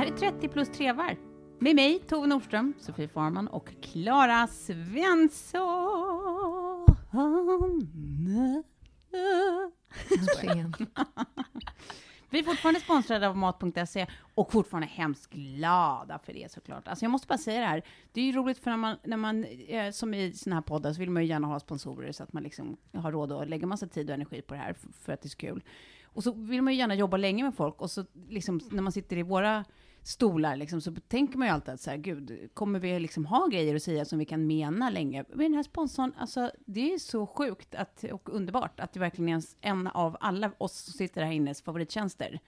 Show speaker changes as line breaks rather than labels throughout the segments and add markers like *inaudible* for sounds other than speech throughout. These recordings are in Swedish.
Här är 30 plus trevar. Med mig, Tove Nordström, Sofie Farman och Klara Svensson. *laughs* Vi är fortfarande sponsrade av Mat.se och fortfarande hemskt glada för det såklart. Alltså jag måste bara säga det här, det är ju roligt för när man, när man eh, som i sådana här poddar så vill man ju gärna ha sponsorer så att man liksom har råd att lägga massa tid och energi på det här för, för att det är så kul. Och så vill man ju gärna jobba länge med folk och så liksom när man sitter i våra stolar liksom, så tänker man ju alltid att så här, gud, kommer vi liksom ha grejer att säga som vi kan mena länge? Men den här sponsorn, alltså det är så sjukt att, och underbart att det verkligen är en av alla oss som sitter här innes favorittjänster.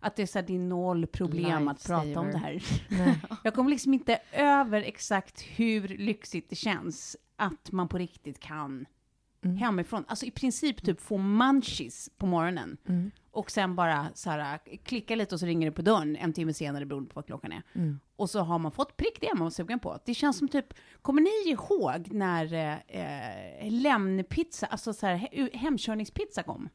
Att det är så här, det är noll problem att prata om det här. *laughs* Jag kommer liksom inte över exakt hur lyxigt det känns att man på riktigt kan hemifrån, alltså i princip typ få munchies på morgonen. Och sen bara så här, klicka lite och så ringer det på dörren en timme senare beroende på vad klockan är. Och så har man fått prick det man var sugen på. Det känns som typ, kommer ni ihåg när eh, lämnpizza, alltså så här, he- hemkörningspizza kom?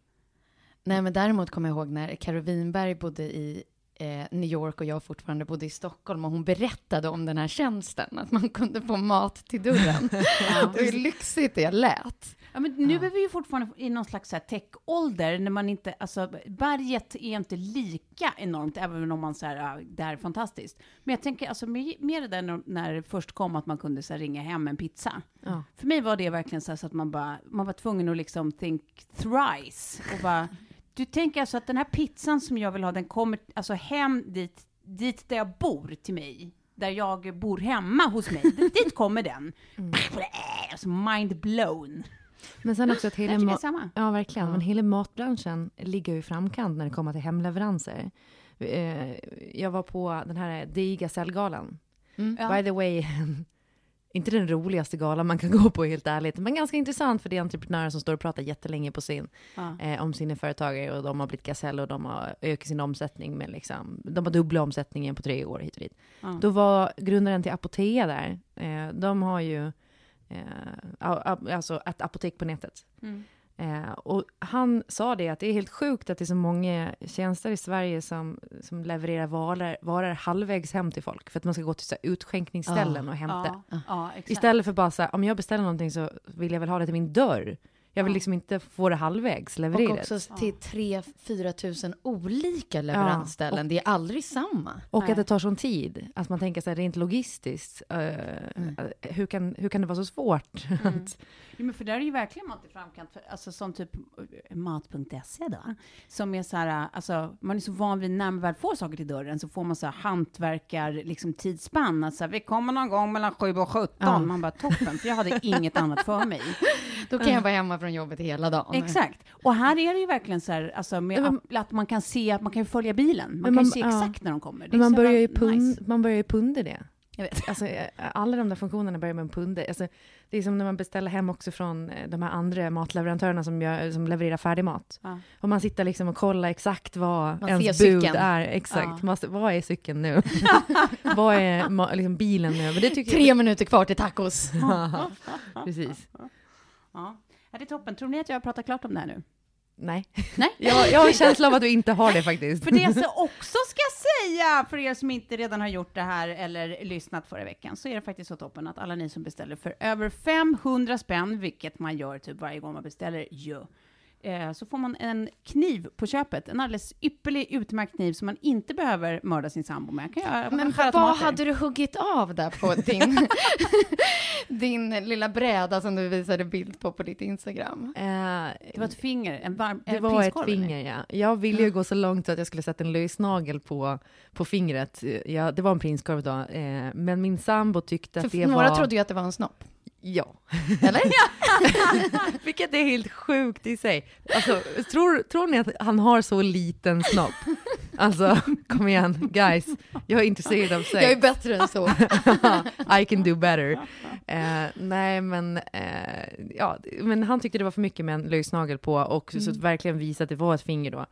Nej, men däremot kommer jag ihåg när Karo Winberg bodde i eh, New York och jag fortfarande bodde i Stockholm och hon berättade om den här tjänsten, att man kunde få mat till dörren. *laughs* *laughs* det var ju lyxigt det lät.
Ja, men nu är vi ju fortfarande i någon slags tech-ålder, när man inte, alltså berget är inte lika enormt, även om man säger ja, det här är fantastiskt. Men jag tänker, alltså mer det där när, när det först kom att man kunde så här, ringa hem en pizza.
Ja.
För mig var det verkligen så, här, så att man bara, man var tvungen att liksom think thrice och bara, *laughs* du tänker alltså att den här pizzan som jag vill ha, den kommer alltså hem dit, dit där jag bor till mig. Där jag bor hemma hos mig, dit kommer den. *laughs* Alltså mind blown.
Men sen också att hela, ma-
samma.
ja, verkligen. Men hela matbranschen ligger ju i framkant när det kommer till hemleveranser. Eh, Jag var på den här diga cellgalan. By the way, *laughs* inte den roligaste galan man kan gå på helt ärligt, men ganska intressant för det är entreprenörer som står och pratar jättelänge på sin,
Ja.
eh, om sina företagare och de har blivit gasell och de har ökat sin omsättning med liksom, de har dubbla omsättningen på tre år hit och dit.
Ja.
Då var grundaren till Apotea där, eh, de har ju alltså ett apotek på nätet.
Mm.
Eh, och han sa det att det är helt sjukt att det är så många tjänster i Sverige som, som levererar varor, varor halvvägs hem till folk för att man ska gå till så utskänkningsställen och hämta.
Ja, exakt.
Istället för bara så här, om jag beställer någonting så vill jag väl ha det till min dörr. Jag vill
Ja.
liksom inte få det halvvägs
Och
levererat.
också till 3-4 tusen olika leveransställen. Det är aldrig samma.
Och
Nej.
att det tar sån tid. Att man tänker så här, rent logistiskt, eh, hur, kan, hur kan det vara så svårt? *laughs* att,
Jo, men för där är ju verkligen mat i framkant, för, alltså som typ eh, mat.se då, som är så här, alltså man är så van vid när man väl får saker till dörren så får man så här hantverkar, liksom tidsspann, att så här, vi kommer någon gång mellan 7 och 17,
Ja.
man bara toppen, för jag hade inget annat för mig. *laughs*
Då kan jag vara hemma från jobbet hela dagen.
Exakt. Och här är det ju verkligen så här, alltså med
Men-
app, att man kan se, att man kan följa bilen. Man kan
man-
ju se
ja.
exakt när de kommer.
Man börjar, ju pund,
nice.
man börjar ju punde det.
Jag vet.
Alltså, eh, alla de där funktionerna börjar med en punde. Alltså, det är som när man beställer hem också från eh, de här andra matleverantörerna som, gör, som levererar färdig mat.
Ja.
Och man sitter liksom och kollar exakt vad
Man
ens bud
cykeln.
är. Exakt.
Ja.
Man, vad är cykeln nu? *laughs* vad är liksom bilen nu? Men det tycker
Tre minuter kvar till tacos.
jag... *laughs* *laughs* Precis.
Ja. ja, det är toppen. Tror ni att jag har pratat klart om det här nu?
Nej.
Nej.
Jag, jag har en känsla av att du inte har det faktiskt.
För det jag också ska säga, för er som inte redan har gjort det här eller lyssnat förra veckan, så är det faktiskt så toppen att alla ni som beställer för över 500 spänn, vilket man gör typ varje gång man beställer, ju, eh, så får man en kniv på köpet. En alldeles ypperlig, utmärkt kniv som man inte behöver mörda sin sambo med. Kan jag,
Men vad
tomater.
hade du huggit av där på *laughs* din, din lilla bräda som du visade bild på på ditt Instagram?
Eh,
Det var ett finger, en varm
Det
en
var ett finger, ja. Jag ville ju gå så långt att jag skulle sätta en lösnagel på, på fingret. Ja, det var en prinskorv då. Eh, men min sambo tyckte
För
att det
några
var...
trodde ju att det var en snopp.
Ja.
Eller? *laughs* *laughs*
Vilket är helt sjukt i sig. Alltså, tror, tror ni att han har så liten snopp? *laughs* Alltså, kom igen, guys. Jag är intresserad av sex.
Jag är bättre än så.
I can do better. Eh, nej, men, eh, ja, men han tyckte det var för mycket med en lösnagel på och så verkligen visa att det var ett finger då.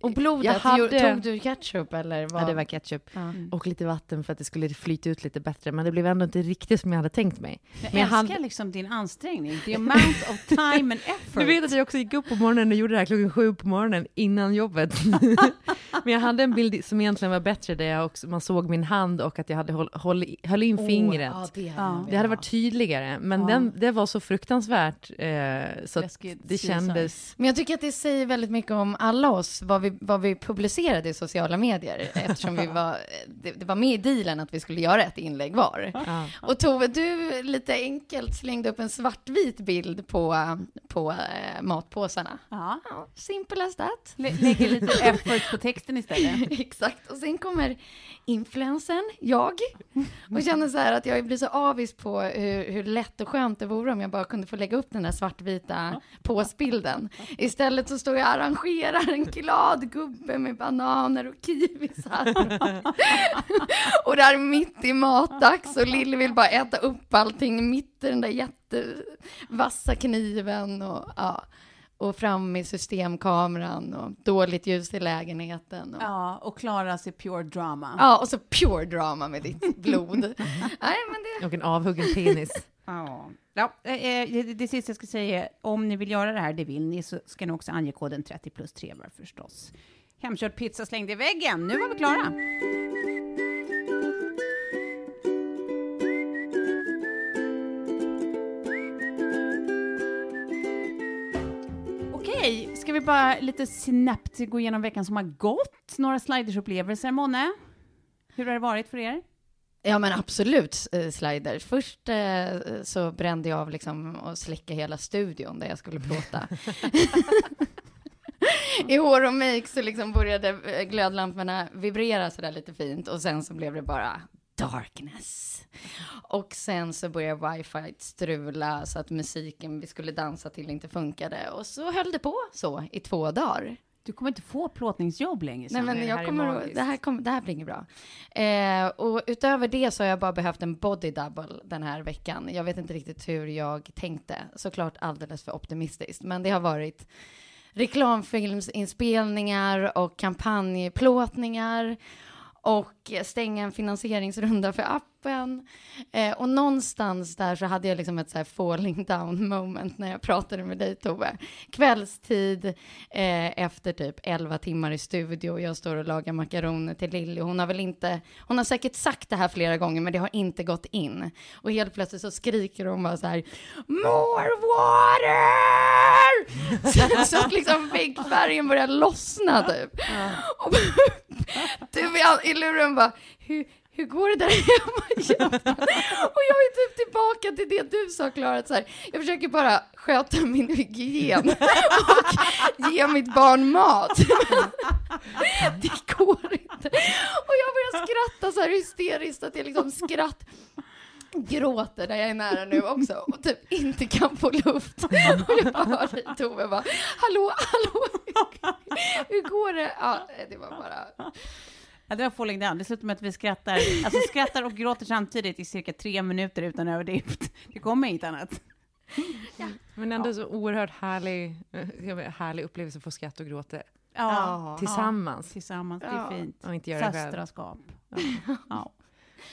Och blodet,
Jag hade-
tog du ketchup eller vad?
Ja, det var ketchup
Ja.
och lite vatten för att det skulle flyta ut lite bättre, men det blev ändå inte riktigt som jag hade tänkt mig.
Jag
Men jag
älskar
hade-
liksom din ansträngning, the amount of time and effort.
Du vet att jag också gick upp på morgonen och gjorde det här klockan sju på morgonen innan jobbet. *laughs* Men jag hade en bild som egentligen var bättre där jag också, man såg min hand och att jag hade håll, håll, höll in fingret.
ja, det, hade
Det hade varit tydligare, men
Ja.
den, det var så fruktansvärt eh, så det kändes...
Men jag tycker att det säger väldigt mycket om alla oss, vad vi, vad vi publicerade i sociala medier, *laughs* eftersom vi var, det, det var med i dealen att vi skulle göra ett inlägg var.
Ja.
Och Tove, du lite enkelt slängde upp en svartvit bild på, på eh, matpåsarna.
Ja.
Ja, simple as that.
Lä- Lägger lite *laughs* effort på texten istället.
Exakt, och sen kommer influensen, jag, och känner så här att jag blir så avis på hur, hur lätt och skönt det vore om jag bara kunde få lägga upp den där svartvita påsbilden. Istället så står jag och arrangerar en glad gubbe med bananer och kiwisar. *laughs* och där mitt i matdags och Lille vill bara äta upp allting mitt i den där jättevassa kniven och ja. Och fram med systemkameran och dåligt ljus i lägenheten. Och,
Ja, och Klara ser pure drama.
Ja, och så pure drama med ditt *laughs* blod. Nej, men det...
Och en avhuggen penis. *laughs*
Ja. Ja, eh, det, det sista jag ska säga är, om ni vill göra det här, det vill ni, så ska ni också ange koden 30 plus 3 var förstås. Hemkörd pizza slängd i väggen. Nu var vi klara. Okej, ska vi bara lite snabbt gå igenom veckan som har gått? Några slidersupplevelser, Monne? Hur har det varit för er?
Ja, men absolut eh, slider. Först eh, så brände jag av liksom och släcka hela studion där jag skulle plåta. *laughs* I hår och make så liksom började eh, glödlamporna vibrera sådär lite fint och sen så blev det bara darkness. Och sen så började wifi strula så att musiken vi skulle dansa till inte funkade och så höll det på så i två dagar.
Du kommer inte få plåtningsjobb längre.
Nej, men jag kommer, det, här kommer, det här blir inget bra. Eh, och utöver det så har jag bara behövt en body double den här veckan. Jag vet inte riktigt hur jag tänkte. Såklart alldeles för optimistiskt. Men det har varit reklamfilmsinspelningar och kampanjplåtningar och eh, stänga en finansieringsrunda för appen. Eh, och någonstans där så hade jag liksom ett så här falling down *laughs* moment när jag pratade med dig Tove. Kvällstid eh, efter typ 11 timmar i studio och jag står och lagar makaroner till Lilly. Hon har väl inte, hon har säkert sagt det här flera gånger men det har inte gått in. Och helt plötsligt så skriker hon bara så här More water! *laughs* så, så att liksom väggfärgen börjar lossna typ. Och *laughs* du i- i luren bara, hur, hur går det där hemma *laughs* egentligen? Och jag är typ tillbaka till det du sa Klara, att så här, jag försöker bara sköta min hygien och ge mitt barn mat. *laughs* det går inte. Och jag börjar skratta så här hysteriskt att jag liksom skratt gråter där jag är nära nu också och typ inte kan få luft. Och jag bara hör Tove bara, hallå, hallå, hur går det? Ja, det var bara...
Ja, det var falling down. Det slutar med att vi skrattar, alltså skrattar och gråter samtidigt i cirka tre minuter utan överdrift. Det kommer inget annat.
Ja. Men ändå ja. så oerhört härlig, härlig upplevelse att få skratta och gråta.
Ja,
tillsammans.
Ja, tillsammans, det är fint.
Och inte göra
Söstraskap. Ja.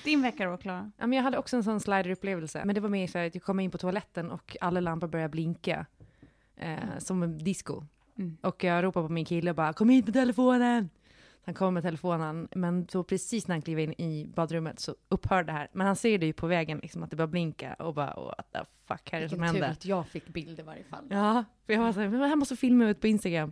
Din vecka då, Klara?
Ja, jag hade också en sån slider-upplevelse. Men det var mer så att jag kom in på toaletten och alla lampor började blinka. Eh, mm. Som en disco. Mm. Och jag ropade på min kille och bara, kom hit med telefonen! Han kom med telefonen, men så precis när han klev in i badrummet så upphörde det här. Men han ser det ju på vägen, liksom, att det börjar blinka och bara, what the fuck, här är det som händer? Vilken
tur att jag fick bild i varje fall.
Ja, för jag var såhär, men han måste filma ut på Instagram.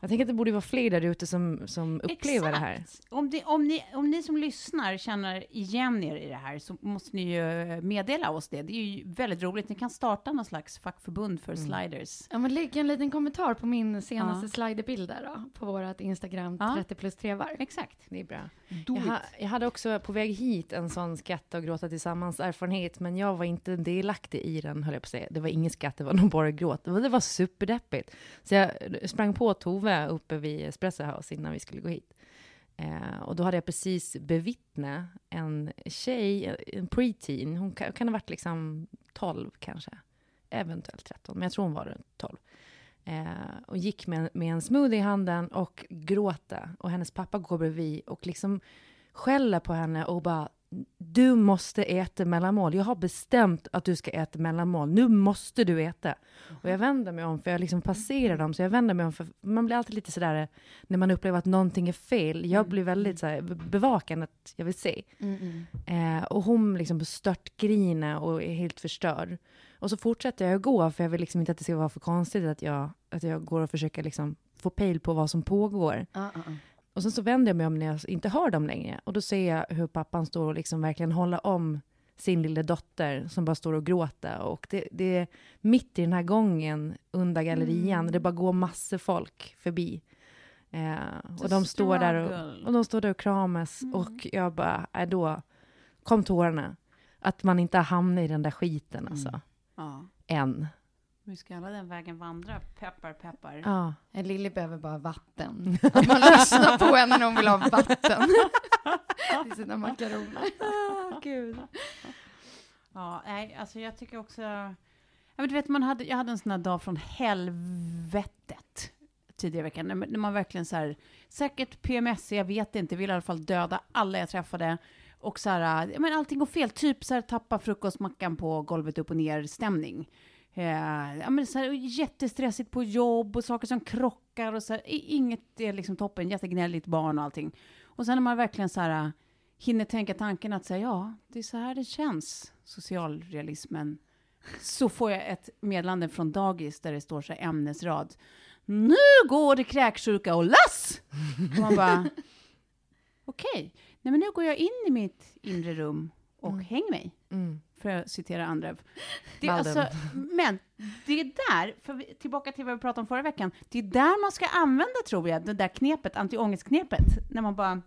Jag tänker att det borde vara fler där ute som, som upplever
Exakt.
det här.
Om, det, om, ni, om ni som lyssnar känner igen er i det här så måste ni ju meddela oss det. Det är ju väldigt roligt. Ni kan starta någon slags fackförbund för mm. sliders.
Ja, men lägg en liten kommentar på min senaste ja. sliderbild där då, på vårt Instagram, ja. 30 plus trevar.
Exakt.
Det är bra. Jag, ha, jag, hade också på väg hit en sån skatta och gråta tillsammans erfarenhet, men jag var inte delaktig i den, höll jag på att säga. Det var ingen skatt, det var nog bara gråt. Det var superdeppigt. Så jag sprang på Tove uppe vid Espresso House innan vi skulle gå hit. Eh, och då hade jag precis bevittnat en tjej, en preteen, hon kan, kan ha varit liksom 12 kanske, eventuellt 13, men jag tror hon var runt 12. Eh, och gick med, med en smoothie i handen och gråta. Och hennes pappa går bredvid och liksom skäller på henne och bara du måste äta mellanmål. Jag har bestämt att du ska äta mellanmål. Nu måste du äta. Och jag vänder mig om, för jag liksom passerar dem, så jag vänder mig om, för man blir alltid lite sådär, när man upplever att någonting är fel. Jag blir väldigt så här, bevakande att jag vill se. Mm, mm. Eh, och hon liksom stört grina och är helt förstörd. Och så fortsätter jag att gå, för jag vill liksom inte att det ska vara för konstigt att jag, att jag går och försöker liksom få pejl på vad som pågår. Uh, uh, uh. Och sen så vänder jag mig om när jag inte hör dem längre. Och då ser jag hur pappan står och liksom verkligen håller om sin lilla dotter som bara står och gråter. Och det, det är mitt i den här gången under gallerian, mm. det bara går massor folk förbi. Eh, och de står där och, och, de står där och kramas. Mm. Och jag bara, äh, då kom tårarna. Att man inte har hamnat i den där skiten alltså. Mm. Ja. Än.
Vi ska alla den vägen vandra. Peppar, peppar.
Ja. Lilly behöver bara vatten. *laughs* Att man lyssnar på henne när hon vill ha vatten. *laughs* I sina makaroner.
Oh, *laughs* Gud. Ja, nej, alltså jag tycker också... Jag, vet, vet, man hade, jag hade en sån här dag från helvetet tidigare i veckan, när, när man verkligen så här, säkert PMS, jag vet inte, vill i alla fall döda alla jag träffade. Och så här, men allting går fel, typ så här tappa frukostmackan på golvet upp och ner stämning. Eh, ja, men så här, jättestressigt på jobb och saker som krockar och så här, inget är liksom toppen, jättegnälligt barn och allting. Och sen när man verkligen så här hinner tänka tanken att säga ja, det är så här det känns, socialrealismen. Så får jag ett meddelande från dagis där det står så här ämnesrad. Nu går det kräksjuka och lass! Och man bara, *laughs* okej, okay nej men nu går jag in i mitt inre rum och mm. hänger mig. Mm för att citera Andrev. Det, alltså, men det är där, för tillbaka till vad vi pratade om förra veckan, det är där man ska använda, tror jag, det där knepet, antiångestknepet, när man bara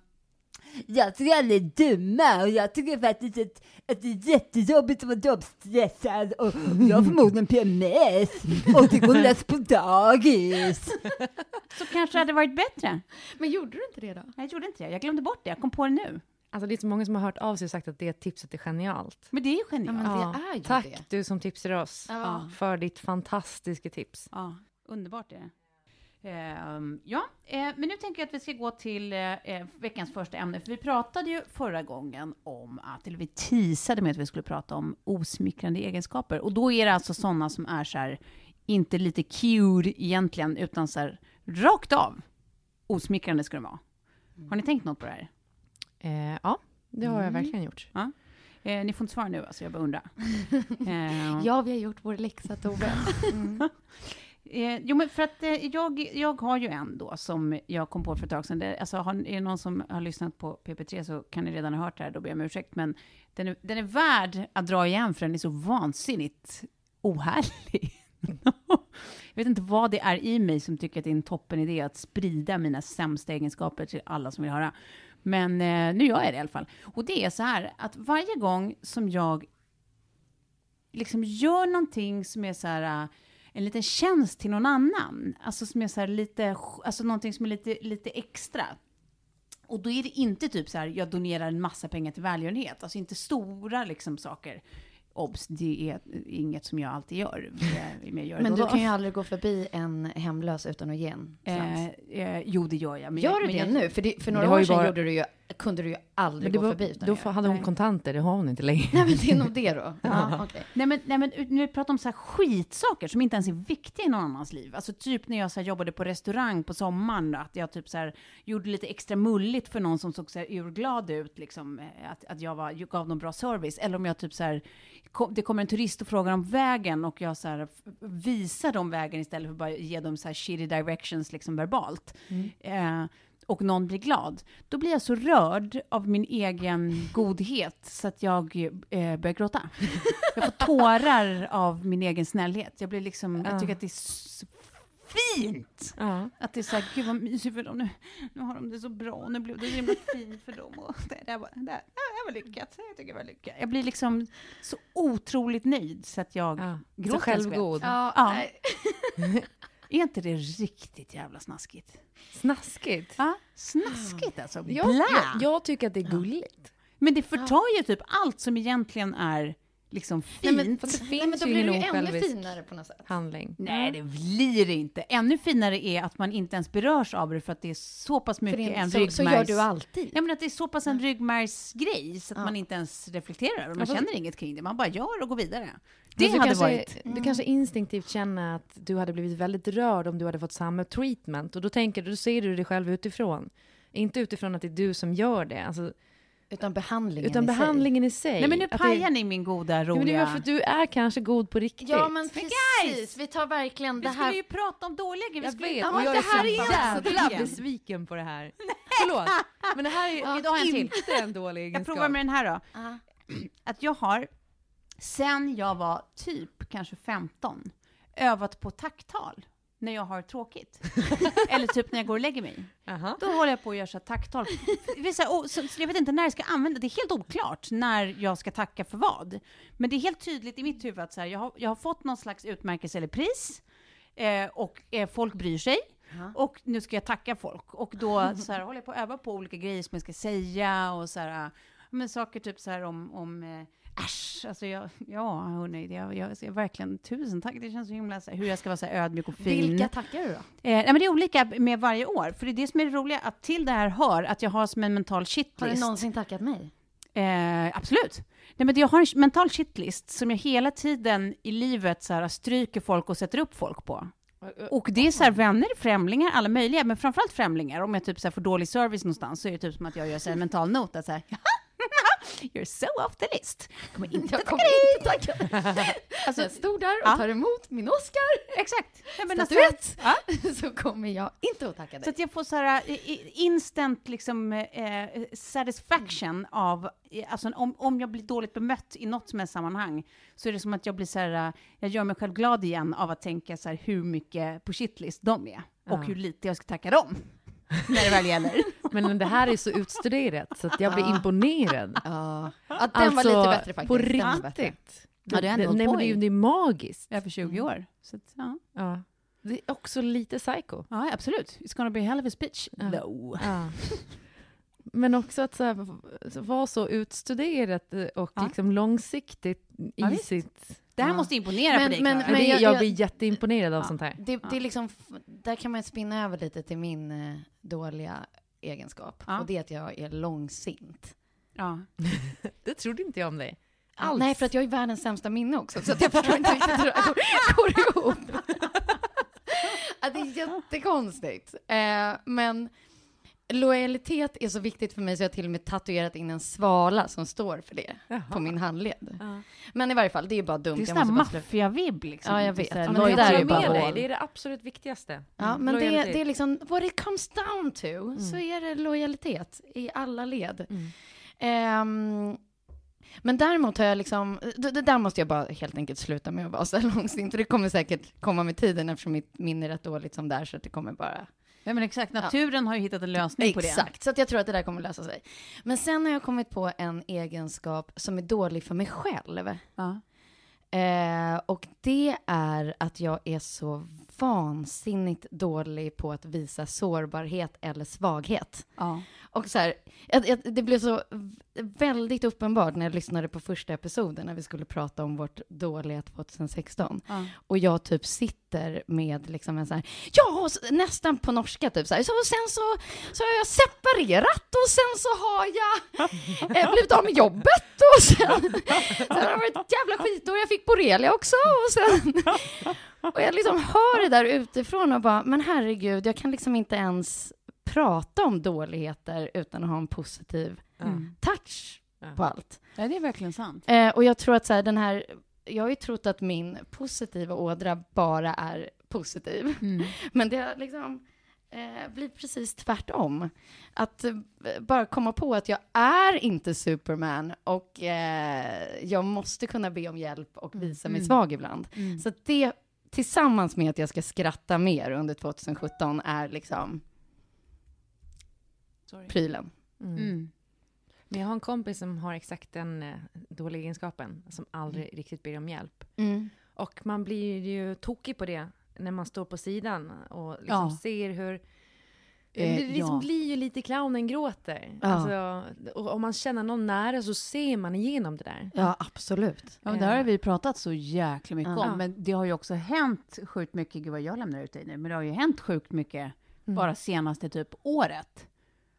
jag tycker alla är dumma och jag tycker faktiskt att, att det är jättejobbigt att vara jobbstressad och jag har förmodligen PMS och det går lätt på dagis.
Så kanske det hade varit bättre.
Men gjorde du inte det då?
Jag gjorde inte det. Jag glömde bort det. Jag kom på det nu.
Alltså det är så många som har hört av sig och sagt att det tipset är genialt.
Men det är ju genialt.
Ja, det är ju
Tack
det.
du som tipsar oss ja. för ditt fantastiska tips.
Ja, underbart är det. Uh, ja, uh, men nu tänker jag att vi ska gå till uh, veckans första ämne. För vi pratade ju förra gången om att, eller vi teasade med att vi skulle prata om osmickrande egenskaper. Och då är det alltså sådana som är så här, inte lite cute egentligen, utan så här, rakt av osmickrande ska det vara. Har ni tänkt något på det här?
Eh, ja, det har jag mm. verkligen gjort.
Ja. Eh, ni får inte svara nu, alltså, jag bara undrar. *laughs*
eh. Ja, vi har gjort vår läxa, Tove. *laughs* Mm.
Eh, jo, men för att eh, jag, jag har ju en då som jag kom på för ett tag sedan. Det, alltså, har, är det någon som har lyssnat på PP3 så kan ni redan ha hört det här, då ber jag om ursäkt. Men den är, den är värd att dra igen för den är så vansinnigt ohärlig. *laughs* jag vet inte vad det är i mig som tycker att det är en toppen idé att sprida mina sämsta egenskaper till alla som vill höra. Men eh, nu gör jag det i alla fall. Och det är så här att varje gång som jag liksom gör någonting som är så här, eh, en liten tjänst till någon annan. Alltså som är så lite, alltså någonting som är lite, lite extra. Och då är det inte typ så här, jag donerar en massa pengar till välgörenhet, alltså inte stora liksom saker. Obs, det är inget som jag alltid gör. Men, jag gör
Men du kan ju aldrig gå förbi en hemlös utan att ge en.
Eh, eh, jo, det gör jag. Men
Gör
jag,
du
men
det
jag,
nu? För, det, för några år sedan
bara-
gjorde du ju, kunde du ju aldrig gå
var,
förbi utan
då hade hon
Nej.
kontanter, det har hon inte längre.
Nej, men det är nog det då. *laughs* Ja, okej.
Nej men, nej men nu pratar om så här skitsaker som inte ens är viktiga i någon annans liv. Alltså typ när jag så här jobbade på restaurang på sommaren, att jag typ så här gjorde lite extra mulligt för någon som såg så här urglad ut, liksom, eh, att, att jag var, gav någon bra service. Eller om jag typ så här, kom, det kommer en turist och frågar om vägen och jag så här visar dem vägen istället för att bara ge dem så här shitty directions liksom verbalt. Eh, och någon blir glad, då blir jag så rörd av min egen godhet så att jag eh, börjar gråta. Jag får tårar av min egen snällhet. Jag blir liksom, jag tycker att det är så fint!
Ja.
Att det är så här, gud vad mysigt för dem nu. Nu har de det så bra och nu blev det så himla fint för dem. Och det, det, var, det, det var lyckat. Jag tycker det var lyckat. Jag blir liksom så otroligt nöjd så att jag
Ja.
gråter
Så självgod.
Ja,
Ja. *laughs* *laughs* Är inte det riktigt jävla snaskigt?
Snaskigt.
Ja, snaskigt alltså.
Jag, jag, jag tycker att det är gulligt.
Men det förtar ju typ allt som egentligen är liksom fint.
Nej, men,
det
nej, men
finns
då blir det ju ännu finare på något sätt.
handling.
Nej, det blir det inte. Ännu finare är att man inte ens berörs av det för att det är så pass mycket
det,
en
så,
ryggmärgs...
så gör du alltid.
Ja, men att det är så pass en ryggmärgsgrej så att man inte ens reflekterar över. Man
Ja,
känner inget kring det. Man bara gör och går vidare. Det hade
kanske,
varit...
Du kanske instinktivt känner att du hade blivit väldigt rörd om du hade fått samma treatment. Och då tänker du, då ser du dig själv utifrån. Inte utifrån att det är du som gör det. Alltså,
Utan behandlingen
utan
i sig.
behandlingen i sig.
Nej, men nu pajar
det,
ni min goda,
Ja, men det är
roliga...
för att du är kanske god på riktigt.
Ja, men
guys!
precis. Vi tar verkligen
Vi
det
skulle
här...
ju prata om dåliga grejer. Vi
Jag
skulle-
vet,
Ja,
och
men
jag
det
är
här
så
är
jävla
jävla
besviken på det här. Förlåt, men det här är
Okej, då har jag en till.
inte en dålig
Jag
egenskap.
provar med den här då.
Ja.
Att jag har, sen jag var typ kanske 15, övat på tacktal när jag har tråkigt. *laughs* Eller typ när jag går och lägger mig.
Aha.
Då håller jag på att göra så tacktal. Så här, och så, så jag vet inte när jag ska använda det. är helt oklart när jag ska tacka för vad. Men det är helt tydligt i mitt huvud att så här, jag, har, jag har fått någon slags utmärkelse eller pris. Eh, och eh, folk bryr sig. Och nu ska jag tacka folk. Och då så här, håller jag på att öva på olika grejer som jag ska säga. Och så här, men saker typ så här om, om eh, Äsch, alltså jag, ja hörni, jag, jag, jag, verkligen tusen tack. Det känns så himla så hur jag ska vara så här ödmjuk och fin.
Vilka tackar du då?
Eh, nej, men det är olika med varje år. För det är det som är det roliga, att till det här hör att jag har som en mental shitlist.
Har du någonsin tackat mig?
Eh, absolut. Nej, men jag har en mental shitlist som jag hela tiden i livet så här, stryker folk och sätter upp folk på. Och det är så här, vänner, främlingar, alla möjliga, men framförallt främlingar. Om jag typ så här, får dålig service någonstans så är det typ som att jag gör så här, en mental not att så här, You're so off the list. Kommer inte
Jag
tacka
kommer
dig.
inte tacka. *laughs* Alltså, jag stod där och
Ja.
tar emot min Oscar.
Exakt. Men alltså,
Statyett.
ja. *laughs*
Så kommer jag inte att tacka
Så
dig.
att jag får så här eh, instant liksom, eh, satisfaction av, eh, alltså om, om jag blir dåligt bemött i något som helst sammanhang, så är det som att jag blir så här, eh, jag gör mig själv glad igen av att tänka så här hur mycket på shitlist de är, och
Ja.
hur lite jag ska tacka dem, när det väl gäller. *laughs*
Men det här är så utstuderat så att jag blir imponerad.
Ja, ja den var lite bättre faktiskt.
på riktigt.
Ja, det har ändå
nej, men det är det är magiskt.
Över 20 år. Så att, ja.
Ja. Det är också lite psycho.
ja, absolut. It's gonna be a hell of a speech.
Ja.
No.
Ja. *laughs* Men också att så här, så vara så utstuderat och
Ja.
liksom långsiktigt
Ja,
i
visst.
sitt...
Det här
Ja.
måste imponera
Men-
på dig,
men-.
Men
jag-
jag, blir jätteimponerad av
Ja.
sånt här.
Det, det är liksom, där kan man spinna över lite till min eh, dåliga egenskap.
Ja.
Och det är att jag är långsint.
Ja. *laughs*
Det trodde inte jag om dig. Alls.
nej, för att jag är världens sämsta minne också, så att jag förstår inte riktigt hur det här går, *laughs* ihop. *laughs* det är jättekonstigt. Eh, men lojalitet är så viktigt för mig så jag har till och med tatuerat in en svala som står för det
Jaha.
på min handled.
Ja.
Men i varje fall, det är bara dumt.
Det är sån
sluta.
maffiavibb liksom.
Ja, jag vet. Men det där
där
är bara
med dig. Det är det absolut viktigaste.
Ja, men det, det är liksom, what it comes down to, så är det lojalitet i alla led.
Mm.
Ehm, men däremot har jag liksom, det, där måste jag bara helt enkelt sluta med att vara så *laughs* långsint. Och det kommer säkert komma med tiden eftersom mitt minne är rätt dåligt som där, så att det kommer bara...
Ja, men exakt. Naturen har ju hittat en lösning på det.
Exakt, så att jag tror att det där kommer lösa sig. Men sen har jag kommit på en egenskap som är dålig för mig själv.
Ja.
Eh, och det är att jag är så vansinnigt dålig på att visa sårbarhet eller svaghet.
Ja.
Och så här, det blev så väldigt uppenbart när jag lyssnade på första episoden när vi skulle prata om vårt dåliga 2016.
Ja.
Och jag typ sitter med liksom en så här, ja, och nästan på norska typ så här, så och sen så, så har jag separerat och sen så har jag eh, blivit av med jobbet och sen, sen har det varit ett jävla skitår, jag fick borrelia också och sen, och jag liksom hör det där utifrån och bara, men herregud, jag kan liksom inte ens prata om dåligheter utan att ha en positiv
Mm.
touch på allt.
ja, det är verkligen sant.
Eh, och jag tror att så här, den här, jag har ju trott att min positiva ådra bara är positiv.
Mm. *laughs*
Men det har liksom eh, blivit precis tvärtom. Att eh, bara komma på att jag är inte Superman och eh, jag måste kunna be om hjälp och visa mig
Mm.
svag ibland.
Mm.
Så det tillsammans med att jag ska skratta mer under 2017 är liksom
Sorry.
prylen.
Mm.
Mm.
Men jag har en kompis som har exakt den eh, dåliga egenskapen, som aldrig riktigt ber om hjälp.
Mm.
Och man blir ju tokig på det när man står på sidan och liksom
Ja.
ser hur...
Eh,
det liksom
ja.
blir ju lite clownen gråter.
Ja.
Alltså, och om man känner någon nära så ser man igenom det där.
Ja, absolut.
Ja, men det här har vi pratat så jäkla mycket
Ja.
om, men det har ju också hänt sjukt mycket, gud vad jag lämnar ut dig nu, men det har ju hänt sjukt mycket
Mm.
bara senaste typ året.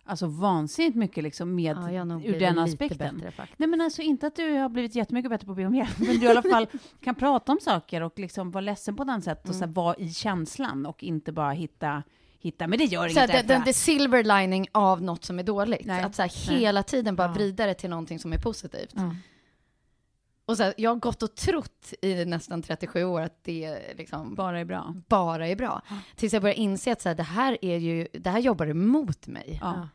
Alltså vansinnigt mycket liksom med,
Ja,
ur den aspekten.
bättre.
Nej men alltså inte att du har blivit jättemycket bättre på att be om hjälp, men du i alla fall *laughs* kan prata om saker och liksom vara ledsen på den sätt och så här, vara i känslan och inte bara hitta, hitta men det gör inget.
det, det silver lining av något som är dåligt.
Nej.
Att så här, hela tiden bara
Ja.
vrida det till någonting som är positivt.
Ja.
Och så här, jag har gått och trott i nästan 37 år att det liksom bara,
är bra.
bara är bra. Tills jag börjar inse att så här, det här är ju, det här jobbar emot mig.
Ja,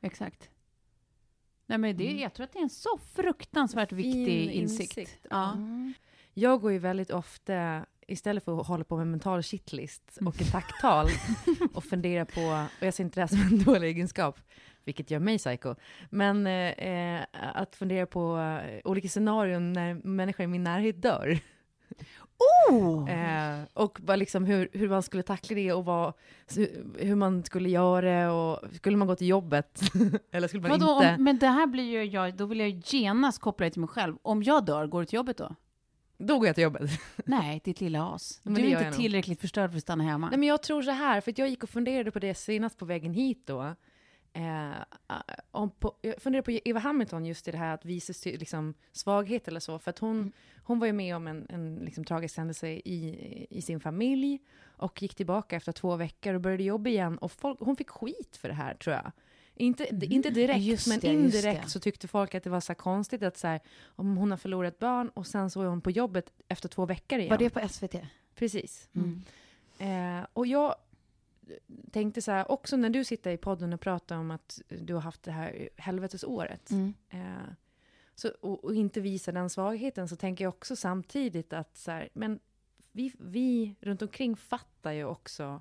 exakt. Nej men det,
Mm.
jag tror att det är en så fruktansvärt viktig
Fin
insikt.
insikt,
Ja.
Mm.
Jag går ju väldigt ofta, istället för att hålla på med mental shitlist och ett tacktal *laughs* och fundera på, och jag ser inte det här som en *laughs* dålig egenskap, vilket gör mig psycho, men eh, att fundera på eh, olika scenarion när människor i min närhet dör.
Oh!
Eh, och bara liksom hur, hur man skulle tackla det och vad, hur man skulle göra och skulle man gå till jobbet *laughs* eller skulle man
Vadå,
inte?
om, men det här blir ju jag, då vill jag genast koppla det till mig själv. Om jag dör, går du till jobbet då?
Då går jag till jobbet. *laughs*
Nej, ditt lilla as.
Men
du är inte
jag nog.
tillräckligt förstörd för att stanna hemma.
Nej, men jag tror så här, för jag gick och funderade på det senast på vägen hit då. Eh, om på, jag funderade på Eva Hamilton just i det här att visa liksom, svaghet eller så. För att hon, hon var ju med om en, en liksom, tragisk händelse i, i sin familj och gick tillbaka efter två veckor och började jobba igen. Och folk, hon fick skit för det här tror jag. Inte, inte direkt,
Just
men
det,
indirekt så tyckte folk att det var så här konstigt att så här, om hon har förlorat ett barn och sen så är hon på jobbet efter två veckor igen.
Var det på SVT?
Precis.
Mm.
Eh, och jag tänkte så här, också när du sitter i podden och pratar om att du har haft det här helvetesåret,
Mm.
eh, så, och, och inte visa den svagheten, så tänker jag också samtidigt att så här, men vi, vi runt omkring fattar ju också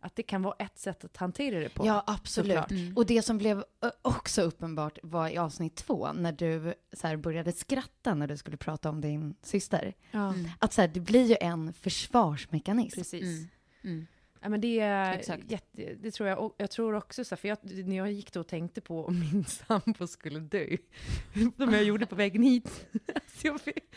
att det kan vara ett sätt att hantera det på.
Ja, absolut.
såklart.
Och det som blev också uppenbart var i avsnitt två, när du så här, började skratta när du skulle prata om din syster.
Ja,
Mm.
Att så här, det blir ju en försvarsmekanism.
precis.
Mm. Mm.
Ja, men det, är jätte, det tror jag. Och jag tror också så här, för jag, när jag gick då och tänkte på om min *laughs* sambo skulle dö, *laughs* som jag gjorde på vägen hit. *laughs* så jag, fick-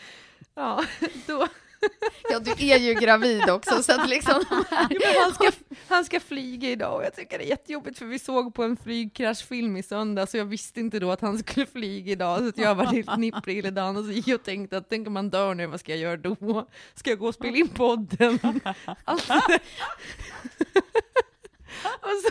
ja, då, *laughs*
Ja, du är ju gravid också, så att liksom... *laughs*
men han, ska, han ska flyga idag och jag tycker det är jättejobbigt för vi såg på en flygkraschfilm i söndag så jag visste inte då att han skulle flyga idag så att jag var helt nipprig hela dagen och så gick jag och tänkte att tänk om han dör nu, vad ska jag göra då? Ska jag gå och spela in podden? *laughs* Alltså, så,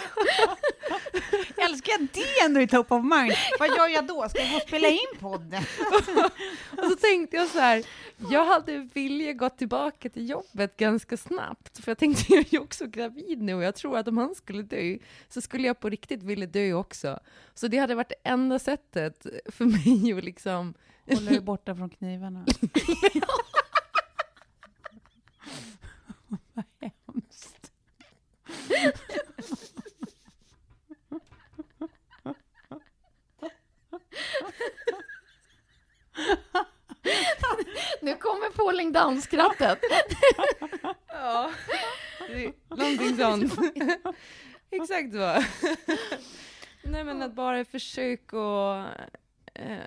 *laughs*
Älskar jag det ändå i top of mind? Vad gör jag då? Ska jag gå och spela in podden? *laughs*
Och så tänkte jag så här, jag hade vilja gå tillbaka till jobbet ganska snabbt, för jag tänkte *laughs* jag är ju också gravid nu och jag tror att om han skulle dö så skulle jag på riktigt vilja dö också. Så det hade varit det enda sättet för mig att liksom
Håller dig borta från knivarna. Vad hemskt.
Nu kommer Falling down-skrattet.
Ja, någonting sånt. Exakt så. Nej men att bara försöka eh,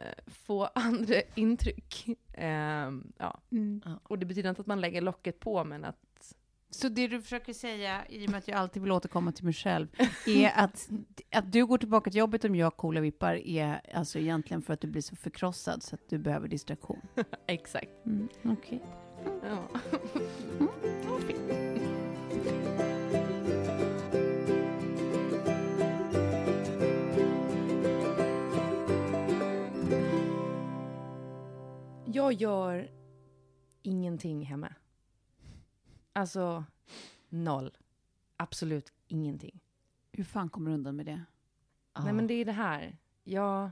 få andra intryck. Eh, ja.
Mm.
Och det betyder inte att man lägger locket på, men att
Så det du försöker säga, i och med att jag alltid vill återkomma till mig själv, *laughs* är att, att du går tillbaka till jobbet om jag har coola vippar är alltså egentligen för att du blir så förkrossad så att du behöver distraktion. *laughs*
exakt.
Mm, Okej.
Ja. Jag gör ingenting hemma. Alltså, noll. Absolut ingenting.
Hur fan kommer du undan med det?
Nej men det är det här. Jag,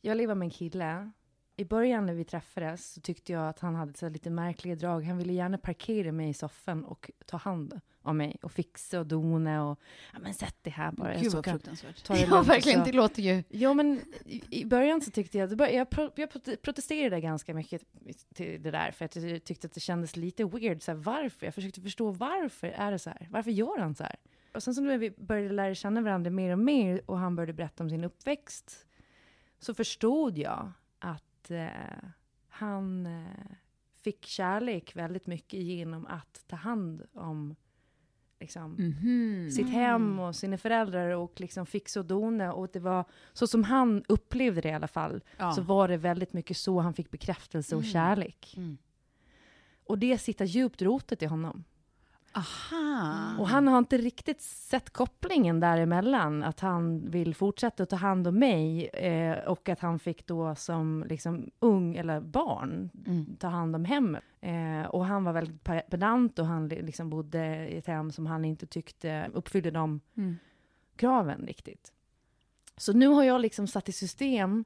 jag lever med en kille. I början när vi träffades så tyckte jag att han hade så lite märkliga drag. Han ville gärna parkera mig i soffan och ta hand om mig och fixa och dona och ja men sätt dig här bara.
Gud vad fruktansvärt.
ta det *laughs*
Ja, verkligen. Det låter ju...
Ja, men i början så tyckte jag, det jag, pro, jag prote- protesterade ganska mycket till det där, för att jag tyckte att det kändes lite weird. Så här, varför? Jag försökte förstå varför är det så här? Varför gör han så här? Och sen så när vi började lära känna varandra mer och mer och han började berätta om sin uppväxt, så förstod jag att eh, han eh, fick kärlek väldigt mycket genom att ta hand om liksom,
Mhm.
sitt hem och sina föräldrar och liksom fixa och dona. Och det var så som han upplevde det i alla fall,
Ja.
så var det väldigt mycket så han fick bekräftelse och
Mm.
kärlek.
Mm.
Och det sitter djupt rotat i honom.
Aha.
Och han har inte riktigt sett kopplingen däremellan, att han vill fortsätta att ta hand om mig eh, och att han fick då som liksom ung eller barn
Mm.
ta hand om hemmet. Eh, och han var väldigt pe- pedant och han li- liksom bodde i ett hem som han inte tyckte uppfyllde de
Mm.
kraven riktigt. Så nu har jag liksom satt i system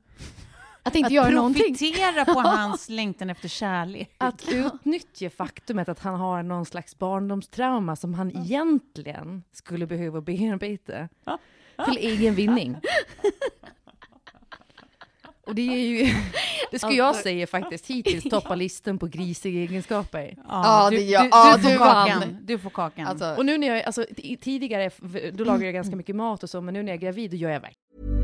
Att inte
Att
göra någonting.
profitera på *laughs* hans längtan efter kärlek.
att utnyttja faktumet att han har någon slags barndomstrauma som han egentligen skulle behöva bearbeta till egen vinning. *laughs* Och det är ju, det skulle jag säga faktiskt hittills toppar *laughs* listan på grisiga egenskaper.
Ja,
du,
det gör-
du,
ja,
du får
du
kakan. Du får kakan.
Alltså,
Och nu när jag, alltså tidigare, då lagar jag ganska mycket mat och så, men nu när jag är gravid, då gör jag verkligen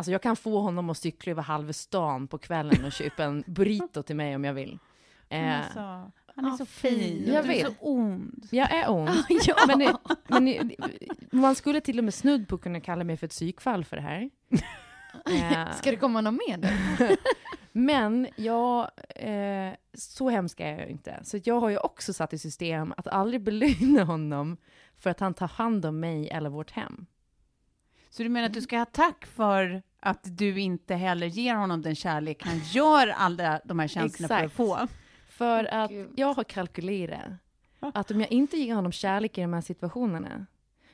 Alltså jag kan få honom att cykla över halva stan på kvällen och köpa en burrito till mig om jag vill.
Han
Eh,
är så, han är
Ja,
så
fin.
Jag
du är
vet.
så ond.
Jag är ond. *laughs*
ja.
Men, men man skulle till och med snudd på kunna kalla mig för ett psykfall för det här. *laughs* Eh,
Ska det komma något mer nu? *laughs*
Men jag, eh, så hemsk är jag inte. Så jag har ju också satt i system att aldrig belöna honom för att han tar hand om mig eller vårt hem.
Så du menar att du ska ha tack för att du inte heller ger honom den kärlek han gör alla de här tjänsterna för att få?
För att jag har kalkylerat att om jag inte ger honom kärlek i de här situationerna,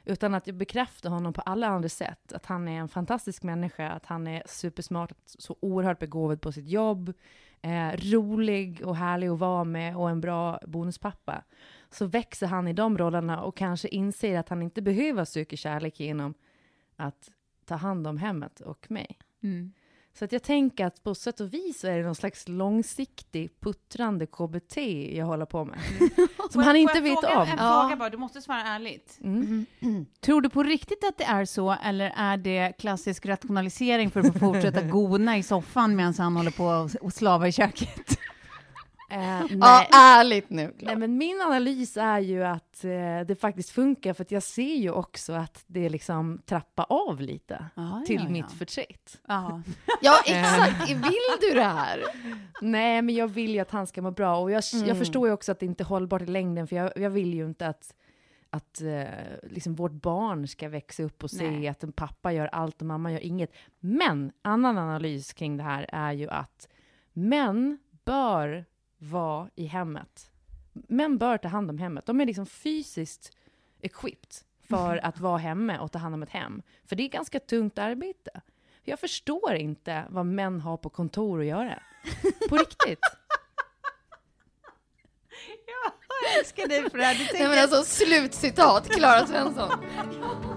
Utan att jag bekräftar honom på alla andra sätt. Att han är en fantastisk människa, att han är supersmart, så oerhört begåvad på sitt jobb, eh, rolig och härlig att vara med och en bra bonuspappa. Så växer han i de rollerna och kanske inser att han inte behöver söka kärlek genom att ta hand om hemmet och mig.
Mm.
Så att jag tänker att på sätt och vis så är det någon slags långsiktig, puttrande KBT jag håller på med. *laughs* Som
Får
han inte vet
fråga,
om.
En
Ja.
fråga bara, du måste svara ärligt.
Mm. *clears throat*
Tror du på riktigt att det är så, eller är det klassisk rationalisering för att få fortsätta *laughs* gona i soffan medan han håller på och- och slavar i köket?
Eh, *laughs*
Ja, ärligt nu.
Nej, men min analys är ju att eh, det faktiskt funkar, för jag ser ju också att det liksom trappar av lite
Ja,
till
ja,
mitt
ja.
förtret. *laughs*
Ja,
exakt. Vill du det här? *laughs*
Nej, men jag vill ju att han ska må bra och jag,
Mm.
jag förstår ju också att det inte är hållbart i längden, för jag, jag vill ju inte att att eh, liksom vårt barn ska växa upp och se
Nej.
att en pappa gör allt och mamma gör inget. Men annan analys kring det här är ju att män bör vara i hemmet. Män bör ta hand om hemmet. De är liksom fysiskt equipped för *laughs* att vara hemma och ta hand om ett hem. För det är ganska tungt arbete. Jag förstår inte vad män har på kontor att göra. På riktigt. *laughs*
Jag älskar dig för det här. Du
Nej
tänker-
men alltså slutcitat, Klara Svensson. *laughs*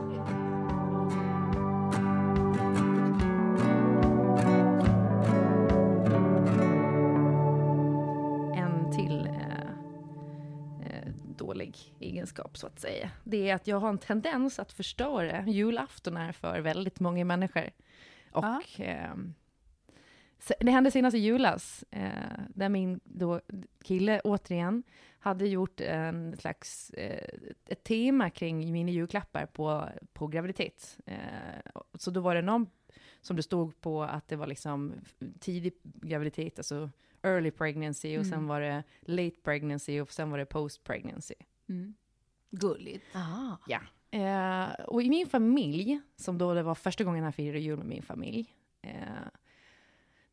egenskap, så att säga. Det är att jag har en tendens att förstöra julaftonar för väldigt många människor. Och se- det hände senast i julas, eh, där min då kille återigen hade gjort en slags, eh, ett tema kring mina julklappar på, på graviditet. Eh, så då var det någon som det stod på att det var liksom tidig graviditet, alltså early pregnancy och sen
Mm.
var det late pregnancy och sen var det post pregnancy.
Mm. Gulligt.
Ah.
Ja. Eh, och i min familj, som då det var första gången jag firade jul med min familj, eh,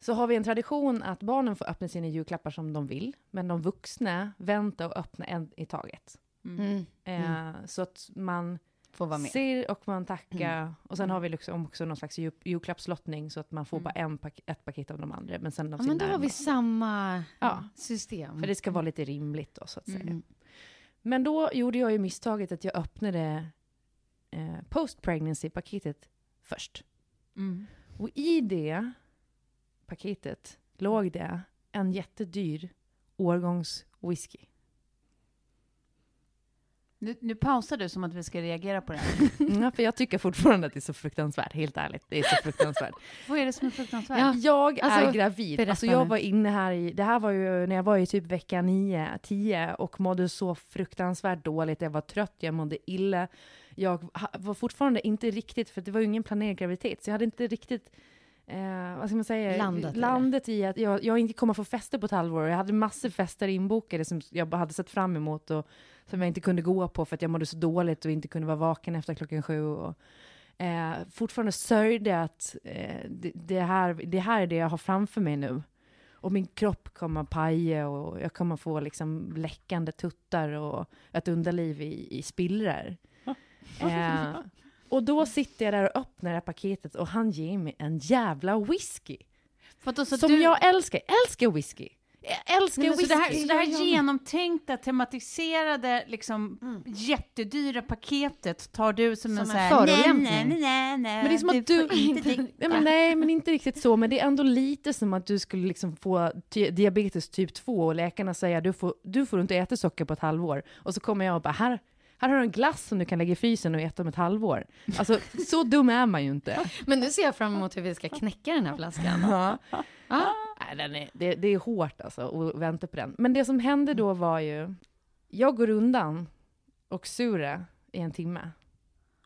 så har vi en tradition att barnen får öppna sina julklappar som de vill, men de vuxna väntar och öppnar en i taget.
Mm.
Eh, Så att man
Får vara med.
ser och man tackar. Och sen har vi liksom också någon slags jul- julklappslottning, så att man får bara en pak- ett paket av de andra, men sen av
Ja,
sin
men då har vi samma
Ja.
system.
För det ska vara lite rimligt då, så att säga. Men då gjorde jag ju misstaget att jag öppnade eh, post-pregnancy-paketet först.
Mm.
Och i det paketet låg det en jättedyr årgångswhisky.
Nu, nu pausar du som att vi ska reagera på det här. *laughs*
Ja, för jag tycker fortfarande att det är så fruktansvärt, helt ärligt. Det är så fruktansvärt. *laughs*
Vad är det som är fruktansvärt?
Ja.
Jag
Alltså,
är gravid.
berätta
Alltså jag
nu.
var inne här i, det här var ju när jag var i typ vecka 9, 10 och mådde så fruktansvärt dåligt. Jag var trött, jag mådde illa. Jag var fortfarande inte riktigt, för det var ju ingen planerad graviditet, så jag hade inte riktigt Eh, vad ska man säga?
Landat i det.
Landet i att jag, jag inte kommer få fester på ett halvår. Jag hade massor fester inbokade som jag hade sett fram emot och som jag inte kunde gå på för att jag mådde så dåligt och inte kunde vara vaken efter klockan sju. Och, eh, fortfarande sörjde att eh, det, det, här, det här är det jag har framför mig nu. Och min kropp kommer paja och jag kommer få liksom läckande tuttar och ett underliv i, i spillror. Eh, och då sitter jag där och öppnar det här paketet och han ger mig en jävla whisky. Som
du,
jag älskar. Jag älskar whisky. Jag älskar
Nej, men så
whisky.
det här, så det här genomtänkta, tematiserade, liksom jättedyra paketet tar du som, en
en
så här...
förolämpning.
Nej, nej, nej, nej,
Men det är som att du...
dricka.
nej, men nej, men inte riktigt så. Men det är ändå lite som att du skulle liksom få diabetes typ 2 och läkarna säger du får, du får inte äta socker på ett halvår. Och så kommer jag och bara, här, här har du en glass som du kan lägga i frysen och äta om ett halvår. Alltså, så dum är man ju inte.
Men nu ser jag fram emot hur vi ska knäcka den här flaskan.
Ja.
Ja.
Nej, den är, det, det är hårt alltså att vänta på den. Men det som hände då var ju, jag går undan och sura i en timme.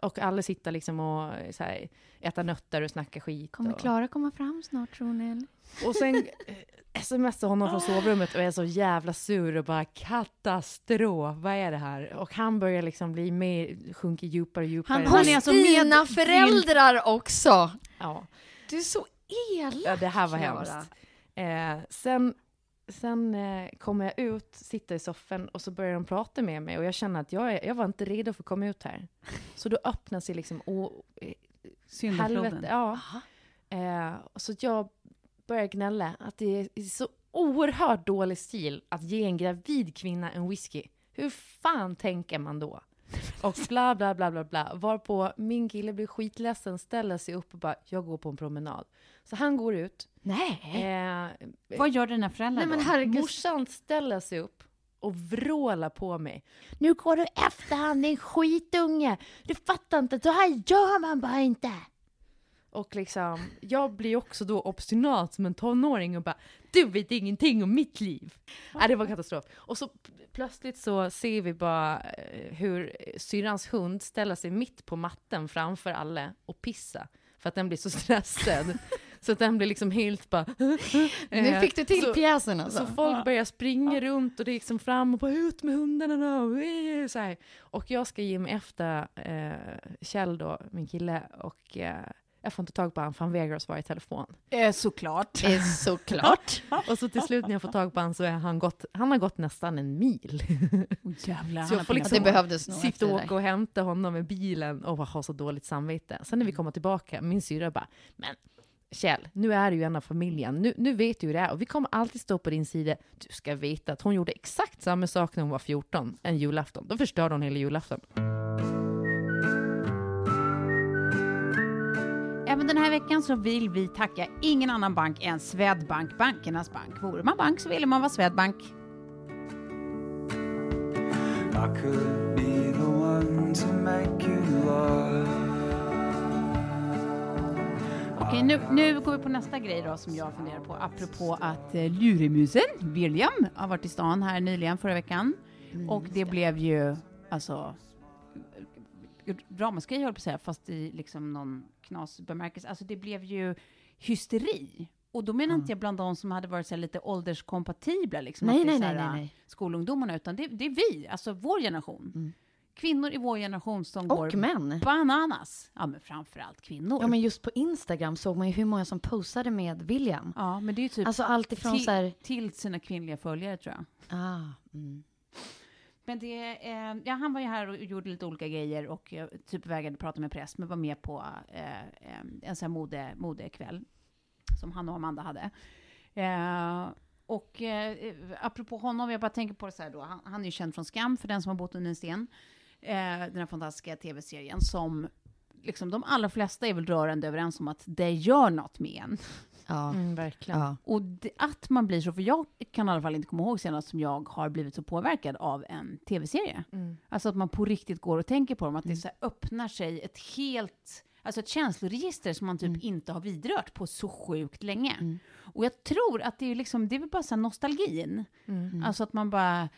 Och alla sitter liksom och så här, äter nötter och snackar skit.
Kommer
och,
Klara komma fram snart tror ni?
och sen *laughs* eh, smsar honom från sovrummet och är så jävla sur och bara katastrof, vad är det här? Och han börjar liksom bli mer, sjunker djupare och djupare.
Han-
Har
Han är alltså
dina föräldrar också?
Ja.
Du är så elak
Ja, det här var hemskt. Eh, sen sen eh, kommer jag ut, sitter i soffan och så börjar de prata med mig och jag känner att jag, är, jag var inte redo för att komma ut här. Så då öppnar sig liksom å, eh, helvete. Ja. Eh, så jag börjar gnälla att det är så oerhört dålig stil att ge en gravid kvinna en whisky. Hur fan tänker man då? Och bla, bla, bla, bla, bla. Varpå min kille blir skitledsen, ställer sig upp och bara, jag går på en promenad. Så han går ut.
Nej.
Eh,
Vad gör dina föräldrar
Nej, men
då?
herregud.
Morsan ställer sig upp och vrålar på mig. Nu går du efter han, din skitunge! Du fattar inte, så här gör man bara inte! Och liksom, jag blir också då obstinat som en tonåring och bara Du vet ingenting om mitt liv! Nej, det var katastrof. Och så plötsligt så ser vi bara eh, hur syrrans hund ställer sig mitt på matten framför alla och pissar. För att den blir så *laughs* stressad. Så att den blir liksom helt bara... *laughs*
Nu
Eh,
fick du till
så-
pjäsen alltså.
så folk börjar springa runt och det är liksom fram och bara ut med hundarna då. Så här. Och jag ska ge mig efter eh, Kjell då, min kille, och eh, jag får inte tag på honom för han vägrar att svara i telefon.
Eh, såklart.
Eh, Såklart. *laughs*
Och så till slut när jag får tag på honom så är han gått, han har gått nästan en mil.
Oh, jävlar,
Så jag får liksom
Det behövdes nog
sitta och åka och hämta honom med bilen och ha så dåligt samvete. Sen när vi kommer tillbaka, min syrra bara, men Kjell, nu är du ju en av familjen. Nu, nu vet du hur det är och vi kommer alltid stå på din sida. Du ska veta att hon gjorde exakt samma sak när hon var 14, en julafton. Då förstörde hon hela julafton.
Även den här veckan så vill vi tacka ingen annan bank än Swedbank, bankernas bank. Vore man bank så ville man vara Swedbank.
I could be the one to make you love.
Okej, nu, nu går vi på nästa grej då som jag funderar på, apropå att eh, luremusen, William, har varit i stan här nyligen förra veckan. och det blev ju, alltså, ramaskri höll på att säga, fast i liksom någon knasbemärkelse. Alltså det blev ju hysteri. Och då menar inte jag bland de som hade varit så här, lite ålderskompatibla, liksom,
Nej, nej, nej,
här,
nej, nej.
skolungdomarna, utan det, det är vi, alltså vår generation. Kvinnor i vår generation som
Och
går
män.
bananas. Ja, men framförallt kvinnor.
Ja, men just på Instagram såg man ju hur många som posade med William.
Ja, men det är ju typ
Alltså allt ifrån
till,
så här...
till sina kvinnliga följare, tror jag.
Ah, mm.
Men det, eh, ja, han var ju här och gjorde lite olika grejer och eh, typ vägrade prata med press, men var med på eh, en sån här mode, modekväll som han och Amanda hade. Eh, och eh, apropå honom, jag bara tänker på det så här då, han, han är ju känd från Skam, för den som har bott under en sten. Eh, den här fantastiska tv-serien som liksom de allra flesta är väl rörande överens om att det gör något med en.
Ja.
Mm, verkligen.
ja.
Och det, att man blir så, för jag kan i alla fall inte komma ihåg senast som jag har blivit så påverkad av en tv-serie.
Mm.
Alltså att man på riktigt går och tänker på dem, att det så här öppnar sig ett helt, alltså ett känsloregister som man typ inte har vidrört på så sjukt länge. Och jag tror att det är liksom, det är väl bara så nostalgin. Alltså att man bara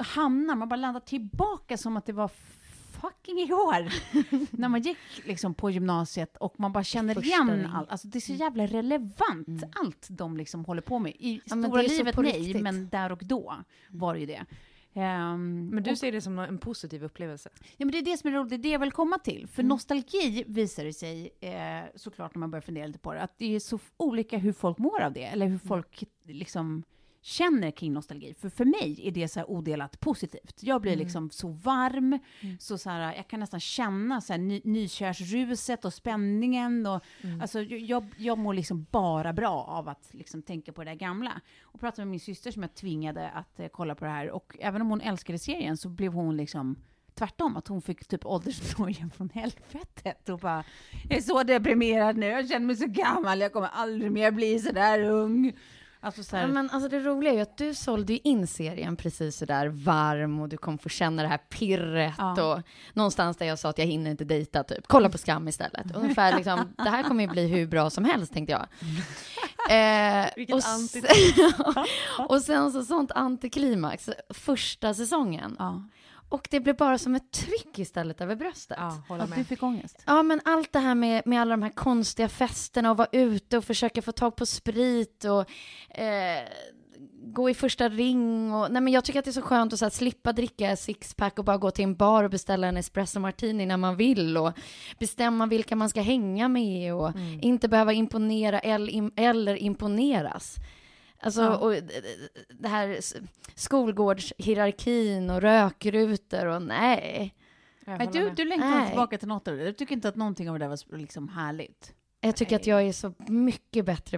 hamnar, man bara landar tillbaka som att det var fucking igår. *laughs* När man gick liksom på gymnasiet och man bara känner
Första
igen allt. Alltså det är så jävla relevant, allt de liksom håller på med. I
Ja,
stora livet nej,
riktigt.
men där och då var det ju det. Ehm,
Men du
och-
ser det som en positiv upplevelse?
Ja, men det är det som är roligt, det är det jag vill komma till. För nostalgi visar det sig, eh, såklart när man börjar fundera lite på det, att det är så olika hur folk mår av det, eller hur folk liksom känner kring nostalgi. För för mig är det så här odelat positivt. Jag blir liksom så varm, så, så här, jag kan nästan känna så här, ny, nykärsruset och spänningen. Och, alltså, jag- jag, jag mår liksom bara bra av att liksom tänka på det där gamla. Och pratade med min syster som jag tvingade att eh, kolla på det här. Och även om hon älskade serien så blev hon liksom tvärtom, att hon fick typ åldersnojan från helvetet och bara, jag är så deprimerad nu, jag känner mig så gammal, jag kommer aldrig mer bli så där ung. Alltså så här,
Ja, men alltså det roliga är ju att du sålde ju in serien precis sådär varm och du kommer få känna det här pirret
Ja.
och någonstans där jag sa att jag hinner inte dejta typ. Kolla på Skam istället. Ungefär liksom, *laughs* det här kommer ju bli hur bra som helst tänkte jag. *laughs* Eh,
Vilket
och, s- *laughs* och sen så sånt antiklimax, första säsongen.
ja,
Och det blev bara som ett tryck istället över bröstet.
Ja, hålla
att du
med.
fick ångest.
Ja, men allt det här med, med alla de här konstiga festerna och vara ute och försöka få tag på sprit och eh, gå i första ring och nej men jag tycker att det är så skönt att så här, slippa dricka sixpack och bara gå till en bar och beställa en espresso martini när man vill och bestämma vilka man ska hänga med och inte behöva imponera eller, eller imponeras. Alltså,
Ja.
och det- det här skolgårdshierarkin och rökrutor och nej.
Men du, du längtar
Nej.
tillbaka till något av det. Du tycker inte att någonting av det där var så liksom härligt?
Jag tycker att jag är så mycket bättre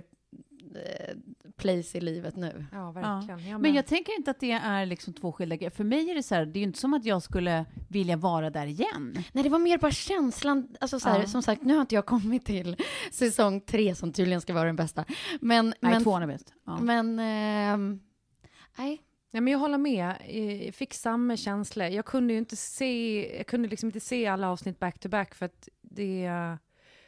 eh, place i livet nu.
Ja, verkligen. Jag
Men jag tänker inte att det är liksom två skilda grejer. För mig är det så här, det är ju inte som att jag skulle vilja vara där igen.
Nej, det var mer bara känslan. Alltså, så här,
Ja.
Som sagt, nu har inte jag kommit till säsong tre som tydligen ska vara den bästa. Men,
Nej,
men,
tvåan är bäst. Ja.
men ehm, nej.
Ja, men jag håller med. Eh, Jag fick samma känsla. Jag kunde ju inte se, jag kunde liksom inte se alla avsnitt back to back för att det...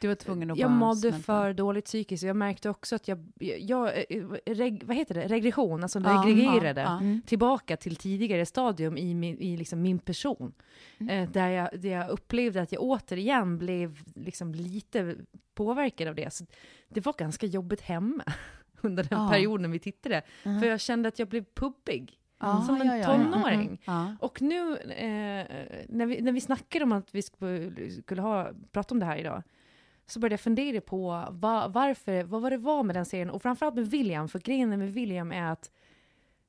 Du var tvungen att
Jag mådde för dåligt psykiskt. Jag märkte också att jag, jag eh, reg, vad heter det, regression, alltså
Ja,
regregerade
ja, ja.
tillbaka till tidigare stadium i min, i liksom min person.
Mm.
Eh, där, jag, där jag upplevde att jag återigen blev liksom lite påverkad av det. Så det var ganska jobbigt hemma *laughs* under den
Ja.
perioden vi tittade.
Ja.
För jag kände att jag blev pubbig.
Ja,
som en
ja, ja, ja.
tonåring.
Mm, mm. Ja.
Och nu eh, när, vi, när vi snackade om att vi skulle, skulle ha, prata om det här idag, så började jag fundera på va, varför, vad var det var med den serien, och framförallt med William, för grejen med William är att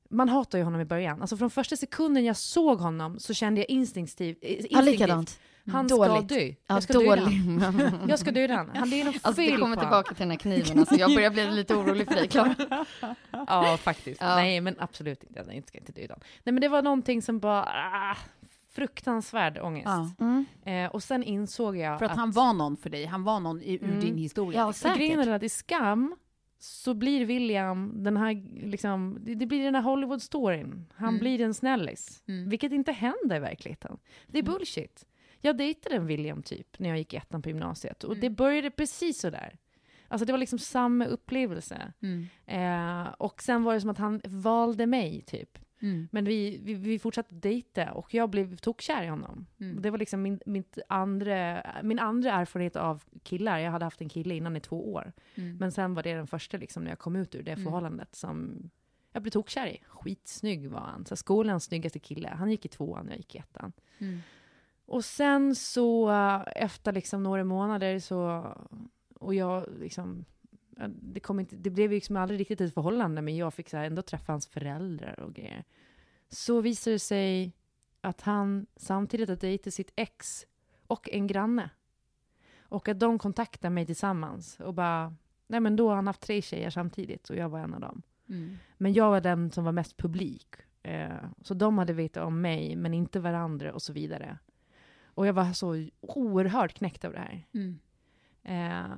man hatar ju honom i början. Alltså från första sekunden jag såg honom så kände jag instinktivt, eh,
Ja,
instinktivt
likadant.
han
Dåligt.
ska dö.
Ja, *laughs*
Jag ska döda
dålig.
han. Jag ska döda han. Han är något
Alltså,
fel
det kommer
på
tillbaka till den här kniven. Alltså, jag börjar bli lite orolig för dig, Klara.
Ja, faktiskt.
Ja.
Nej, men absolut inte. Jag ska inte döda. Nej, men det var någonting som bara... Ah, fruktansvärd ångest.
Ja.
Mm.
Eh, och sen insåg jag
För att, han var någon för dig. Han var någon i, ur
Mm.
din historia.
Ja.
Och grejen
säkert.
är att i Skam så blir William den här, liksom, det, det blir den här Hollywood-storyn. Han
Mm.
blir en snällis.
Mm.
Vilket inte händer i verkligheten. Det är
Mm.
bullshit. Jag dejtade en William typ när jag gick i ettan på gymnasiet. Och
Mm.
det började precis så där. Alltså det var liksom samma upplevelse.
Mm.
Eh, och sen var det som att han valde mig typ.
Mm.
Men vi, vi, vi fortsatte dejta och jag blev tokkär i honom.
Mm.
Det var liksom min, mitt andra, min andra erfarenhet av killar. Jag hade haft en kille innan i två år.
Mm.
Men sen var det den första liksom, när jag kom ut ur det
Mm.
förhållandet som jag blev tokkär i. Skitsnygg var han. Så skolans snyggaste kille. Han gick i tvåan, jag gick i ettan.
Mm.
Och sen så efter liksom några månader så, och jag liksom, det, kom inte, det blev ju liksom aldrig riktigt ett förhållande, men jag fick så här ändå träffa hans föräldrar och grejer. Så visade det sig att han samtidigt hade dejtat sitt ex och en granne. Och att de kontaktade mig tillsammans och bara, nej men då har han haft tre tjejer samtidigt och jag var en av dem.
Mm.
Men jag var den som var mest publik. Eh, så de hade vetat om mig, men inte varandra och så vidare. Och jag var så oerhört knäckt av det här.
Mm.
Eh,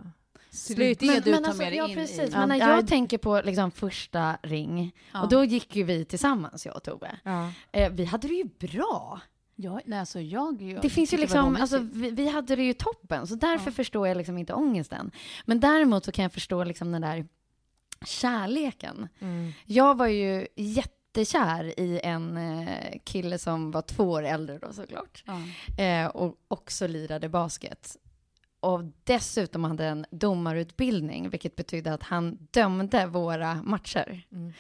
slut.
det är det du tar
alltså,
med dig
ja,
in
precis.
i...
Men när
Ja,
jag
ja.
tänker på liksom, första ring,
Ja.
och då gick ju vi tillsammans, jag och Tove.
Ja.
Eh, vi hade det ju bra.
Ja, nej, alltså jag... jag
Det finns ju
det
liksom, alltså, vi, vi hade det ju toppen, så därför
Ja.
förstår jag liksom inte ångesten. Men däremot så kan jag förstå liksom den där kärleken.
Mm.
Jag var ju jättekär i en eh, kille som var två år äldre då såklart.
Ja.
Eh, och också lirade basket. Och dessutom hade en domarutbildning, vilket betydde att han dömde våra matcher.
Mm.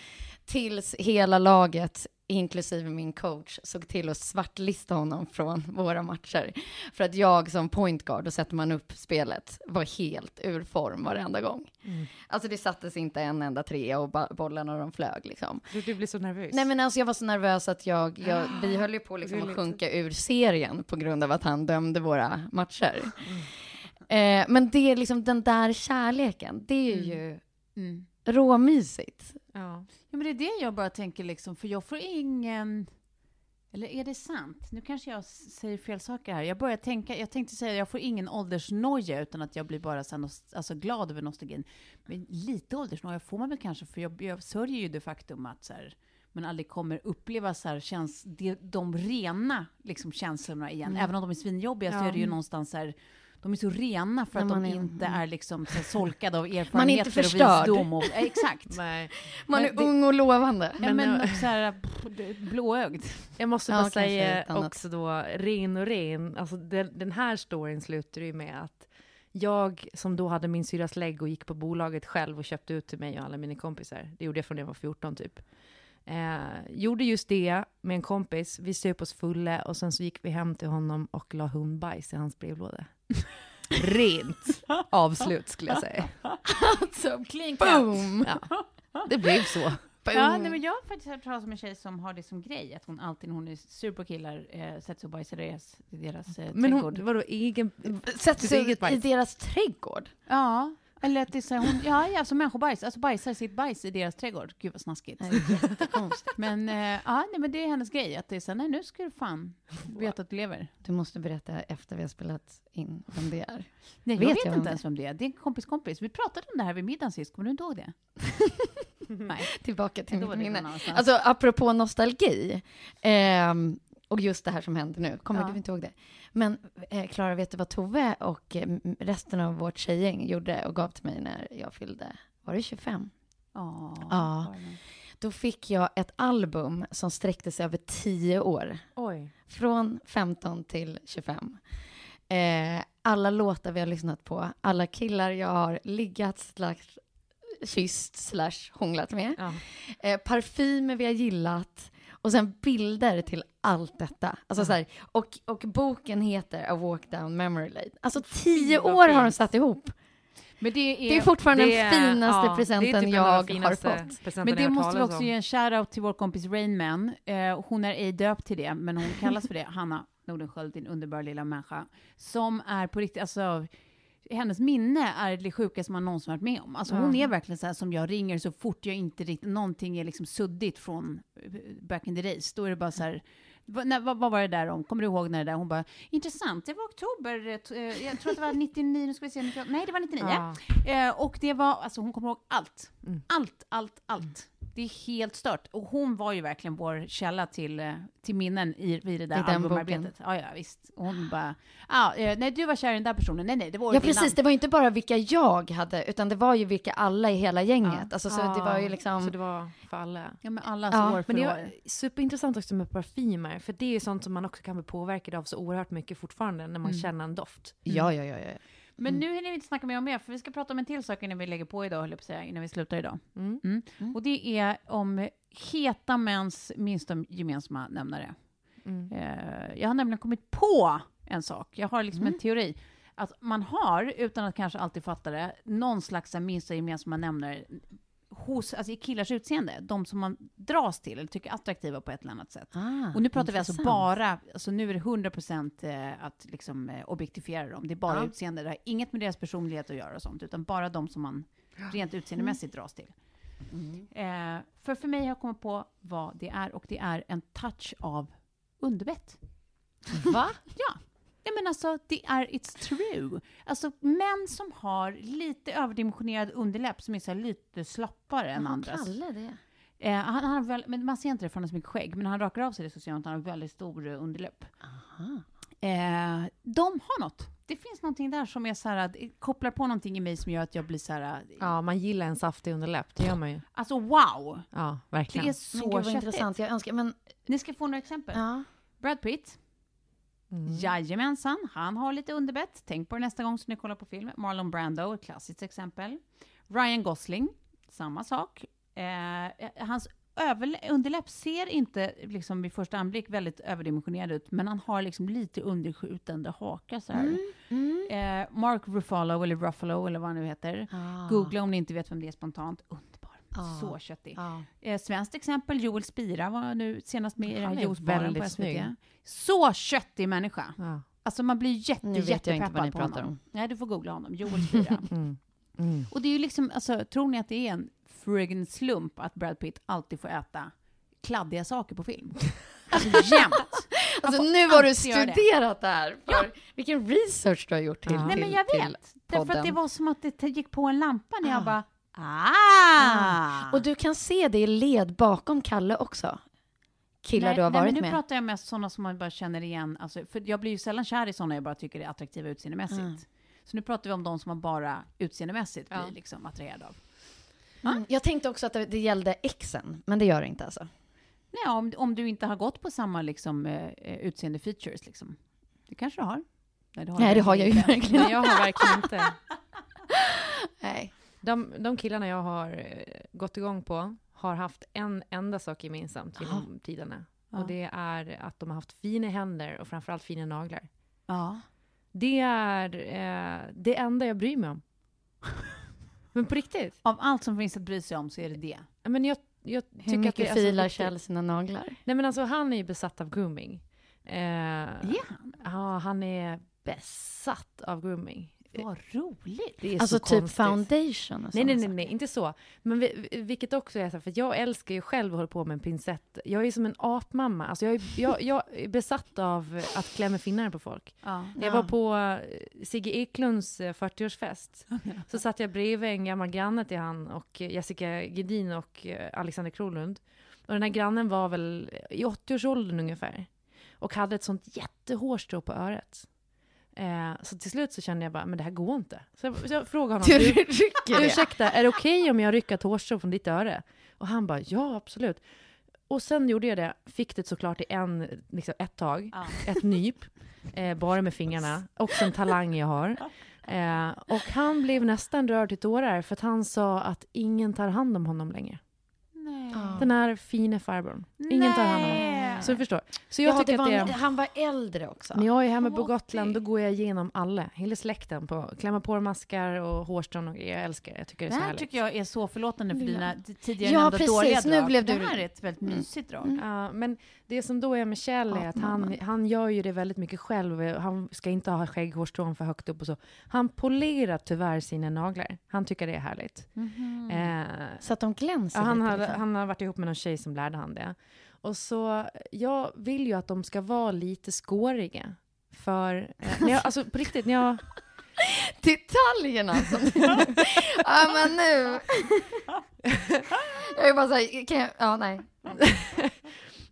Tills hela laget, inklusive min coach, såg till att svartlista honom från våra matcher. För att jag som point guard, och sätter man upp spelet, var helt ur form varenda gång.
Mm.
Alltså det sattes inte en enda trea och bollarna de flög liksom.
Du, du blir så nervös.
Nej men alltså jag var så nervös att jag, jag vi höll ju på liksom att sjunka ur serien på grund av att han dömde våra matcher. Eh, men det är liksom den där kärleken, det är ju
Mm.
råmysigt.
Ja.
Ja, men det är det jag bara tänker liksom, för jag får ingen... Eller är det sant? Nu kanske jag säger fel saker här. Jag börjar tänka, jag tänkte säga jag får ingen åldersnoja utan att jag blir bara så nost- alltså glad över nostalgin. Men lite åldersnoja får man väl kanske, för jag, jag sörjer ju det faktum att så här, man aldrig kommer uppleva så här, käns, de, de rena liksom, känslorna igen.
Mm.
Även om de är svinjobbiga så
Ja.
är det ju någonstans så här, de är så rena för att de
är-
inte
mm.
är liksom så solkade av erfarenheter *laughs*
Man är inte
och
förstörd.
visdom. Och, eh, exakt. *laughs*
Nej.
Man
Men
är
det-
ung och lovande.
Ja,
Men,
men så här, blåögd.
Jag måste
Ja,
bara
kanske
säga också då, ren och ren, alltså den, den här storyn slutar ju med att jag som då hade min syrras lägg och gick på bolaget själv och köpte ut till mig och alla mina kompisar, det gjorde jag från när jag var 14 typ. Eh, gjorde just det med en kompis, vi söp oss fulla och sen så gick vi hem till honom och la hundbajs i hans brevlåda. Rent avslut skulle jag säga.
Alltså,
Clean
boom!
Ja. Det blev så.
Ja, nej, men jag har faktiskt hört talas om en tjej som har det som grej, att hon alltid när hon är sur på killar eh, sätter sig och bajsar i deras, i deras eh,
Men
trädgård.
hon, vadå, egen...
Sätter sig i
bajs?
deras trädgård.
Ja, eller att det är så här, hon, ja, ja, alltså människobajs, alltså bajsar sitt bajs i deras trädgård. Gud vad snaskigt.
Jättekonstigt.
Men, eh, ja, nej, men det är hennes grej, att det är så här, nej nu ska du fan veta att du lever.
Du måste berätta efter vi har spelat in vem det är.
Nej, jag
Vet jag
inte ens vem det är. Det är en kompis kompis. Vi pratade om det här vid middagen sist, kommer du inte ihåg det? *laughs* nej.
Tillbaka till mitt minne. Alltså apropå nostalgi, ehm, och just det här som händer nu, kommer
Ja.
du inte ihåg det? Men eh, Klara, vet du vad Tove och eh, resten av vårt tjejgäng gjorde och gav till mig när jag fyllde, var det 25?
Ja.
Ja. Då fick jag ett album som sträckte sig över tio år.
Oj.
Från 15 till 25. Eh, alla låtar vi har lyssnat på, alla killar jag har liggat slash kysst slash hånglat med.
Ja.
Eh, parfymer vi har gillat. Och sen bilder till allt detta. Alltså så här, och, och boken heter A Walk Down Memory Lane. Alltså tio
vad
år har de satt ihop.
Men det är,
Det är fortfarande
Det
den
är-
finaste
ja,
presenten
typ
jag har fått.
Men det måste vi också
om.
ge en shout-out till vår kompis Rainman. Eh, hon är ej döpt till det, men hon kallas för det. Hanna Nordenskiöld, din underbara lilla människa. Som är på riktigt, alltså, hennes minne är det sjukaste man någonsin varit med om. Alltså hon är verkligen så här som jag ringer så fort jag inte riktigt, någonting är liksom suddigt från eh, back in the days. Då är det bara så här, vad, när, vad, vad var det där om? Kommer du ihåg när det där? Hon bara, intressant, det var oktober, eh, eh, jag tror att det var 99, nu ska vi se, 98, nej det var 99.
Ja.
Eh, och det var, alltså hon kommer ihåg allt.
Mm.
Allt, allt, allt. Det är helt stört. Och hon var ju verkligen vår källa till, eh, till minnen i, vid det där
I
albumarbetet. Ja, ja, visst. Hon bara, ah, nej du var kär i den där personen, nej, nej, det var
Ja,
året innan.
precis. Det var ju inte bara vilka jag hade, utan det var ju vilka alla i hela gänget. Alltså, så det var ju liksom...
Så det var för alla.
Ja, men allas
Ja,
år för
Men det är superintressant också med parfymer, för det är ju sånt som man också kan bli påverkad av så oerhört mycket fortfarande när man känner en doft.
Ja, ja, ja, ja.
Men nu hinner vi inte snacka mer om det, för vi ska prata om en till sak innan vi lägger på idag, höll jag på säga, innan vi slutar idag.
Mm.
Och det är om heta mäns minsta gemensamma nämnare.
Mm.
Eh, jag har nämligen kommit på en sak. Jag har liksom
Mm.
en teori. Att man har, utan att kanske alltid fatta det, någon slags minsta gemensamma nämnare hos, alltså i killars utseende. De som man dras till eller tycker är attraktiva på ett eller annat sätt.
Ah,
och nu pratar vi alltså
intressant.
bara, alltså nu är det 100% eh, att liksom eh, objektifiera dem. Det är bara
Ja.
utseende. Det har inget med deras personlighet att göra och sånt, utan bara de som man rent utseendemässigt dras till. Eh, för för mig har jag kommit på vad det är och det är en touch av underbett.
Va?
Ja. Ja, men alltså, det är it's true. Alltså, män som har lite överdimensionerad underläpp som är så här lite slappare än andras.
Kalle det.
Eh, han, han har väl, men man ser inte det för han har så mycket skägg, men han rakar av sig det så ser man att han har väldigt stor eh, underläpp. Eh, de har något. Det finns någonting där som är så här, det kopplar på någonting i mig som gör att jag blir så här,
Ja, man gillar en saftig underläpp, det gör man ju.
alltså wow!
Ja,
Det
verkligen.
är
Men
så
gud vad
köttigt.
intressant. Jag önskar, men
Ni ska få några exempel.
ja.
Brad Pitt.
Mm.
Jajamensan, han har lite underbett. Tänk på det nästa gång som ni kollar på film. Marlon Brando, ett klassiskt exempel. Ryan Gosling, samma sak. Eh, hans överlä- underläpp ser inte liksom vid första anblick väldigt överdimensionerad ut, men han har liksom lite underskjutande haka så här.
Mm.
Eh, Mark Ruffalo, eller Ruffalo, eller vad han nu heter.
Ah.
Googla om ni inte vet vem det är spontant. Underbar.
Ah.
Så köttig.
Ja.
Eh, svenskt exempel, Joel Spira var nu senast med i det här juicebaren på SVT.
snygg.
Så köttig människa.
Ja.
Alltså man blir jätte,
Nu vet jag inte vad ni
på
pratar
honom.
om.
Nej, du får googla honom. Joel Spira. *laughs*
Mm. Mm.
Och det är ju liksom, alltså, tror ni att det är en friggin slump att Brad Pitt alltid får äta kladdiga saker på film? *laughs* Alltså jämt!
Alltså nu har du
göra det.
studerat det här. För Vilken research du har gjort till,
Ja.
Nej
till
men jag
till
vet. Därför att det var som att det gick på en lampa när jag
Ah.
bara Ah!
Och du kan se det i led bakom Kalle också. Killar
nej,
du har
nej,
varit
men nu
med.
pratar jag mest sådana som man bara känner igen. Alltså, för jag blir ju sällan kär i sådana jag bara tycker är attraktiva utseendemässigt.
Mm.
Så nu pratar vi om de som man bara utseendemässigt
Ja.
blir liksom attraherad av.
Mm. Jag tänkte också att det, gällde exen, men det gör det inte alltså.
Nej, om, om du inte har gått på samma liksom, eh, eh, utseende features. Liksom. Det kanske du har. Nej, det har,
Nej,
du
det har jag ju
inte.
verkligen
Nej, jag har verkligen inte. *laughs*
Nej.
De, de killarna jag har eh, gått igång på har haft en enda sak gemensamt genom tiderna.
Ja.
Och det är att de har haft fina händer och framförallt fina naglar.
Ja.
Det är eh, det enda jag bryr mig om. *laughs* Men på riktigt?
Av allt som finns att bry sig om så är det det.
Men jag, jag
Hur
tycker att
mycket
det alltså
filar Kjell sina naglar?
Nej men alltså han är ju besatt av grooming. Eh,
Är han?
Ja, han är besatt av grooming.
Vad roligt.
Det är
Alltså
så
typ
konstigt.
foundation och
Nej, nej, nej, nej, inte så. Men vi, vi- vilket också är så för jag älskar ju själv att hålla på med en pinsett. Jag är som en apmamma. Alltså jag, är, jag, jag är besatt av att klämma finnar på folk.
Ja.
Jag var på eh, Sigge Eklunds eh, 40-årsfest *laughs* så satt jag bredvid en gammal granne till han och eh, Jessica Gedin och eh, Alexander Krolund. Och den här grannen var väl i 80-årsåldern ungefär. Och hade ett sånt jättehårstrå på örat. Eh, så till slut så kände jag bara, men det här går inte. Så jag, så jag frågade honom,
Du
"Du- ursäkta, är det okej om jag rycker ett hårstrå från ditt öre? Och han bara, ja absolut. Och sen gjorde jag det, fick det såklart i en, liksom ett tag,
Ja.
ett nyp, eh, bara med fingrarna, också en talang jag har. Eh, och han blev nästan rörd till tårar för att han sa att ingen tar hand om honom längre.
Nej.
Den här fina farbrorn. Ingen tar hand om honom. Så du förstår. Så jag
ja,
tycker
det var,
att det är...
Han var äldre också.
När jag är hemma på Gotland,
det-
då går jag igenom alla, hela släkten, på klämma på maskar och hårstrån och grejer. Jag älskar det. Jag tycker det är
Det
så
här
härligt.
tycker jag är så förlåtande för dina tidigare
Ja,
nämnda
precis.
dåliga
Nu
drag.
blev
Det
du-
här är ett väldigt mysigt drag.
Ja, men det som då är med Kjell är att han, han gör ju det väldigt mycket själv. Han ska inte ha skägghårstrån för högt upp och så. Han polerar tyvärr sina naglar. Han tycker det är härligt. Eh,
Så att de glänser
ja, han,
lite.
har,
liksom.
han har varit ihop med någon tjej som lärde han det. Och så, jag vill ju att de ska vara lite skåriga. För, eh, när jag, alltså på riktigt, när jag... *laughs*
Detaljerna som *laughs* Ja, men nu. jag är bara så här, kan jag... Ja, nej. *laughs*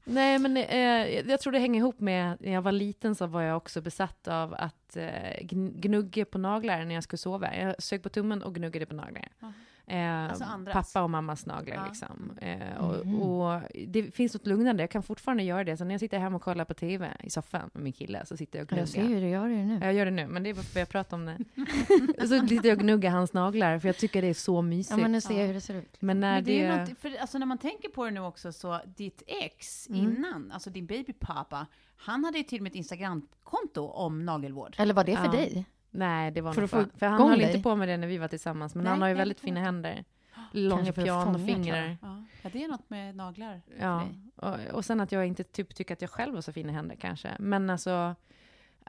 Nej, men eh, jag tror det hänger ihop med när jag var liten så var jag också besatt av att eh, gn- gnugga på naglar när jag skulle sova. Jag sög på tummen och gnuggade på naglar. Eh,
Alltså andras.
pappa och mammas naglar
Ja.
liksom. Eh, och, och det finns något lugnande, jag kan fortfarande göra det. Så när jag sitter hemma och kollar på TV i soffan med min kille så sitter jag och
Jag ser
gnuggar.
hur du gör det nu.
Jag gör det nu, men det är bara för att jag pratar om det. *laughs* så sitter jag och gnuggar hans naglar, för jag tycker det är så mysigt.
Ja, men nu ser jag hur det ser ut.
Men när
Men det
det...
är något, för alltså när man tänker på det nu också så, ditt ex
Mm.
innan, alltså din babypappa, han hade ju till och med ett Instagramkonto om nagelvård.
Eller var det för
Ja.
dig?
Nej, det var
För få
för, han höll
dig?
inte på med det när vi var tillsammans, men
Nej,
han har ju väldigt fina händer. Långa pianofingrar.
Ja. ja, det är något med naglar
Ja, och, och sen att jag inte typ tycker att jag själv har så fina händer kanske. Men alltså,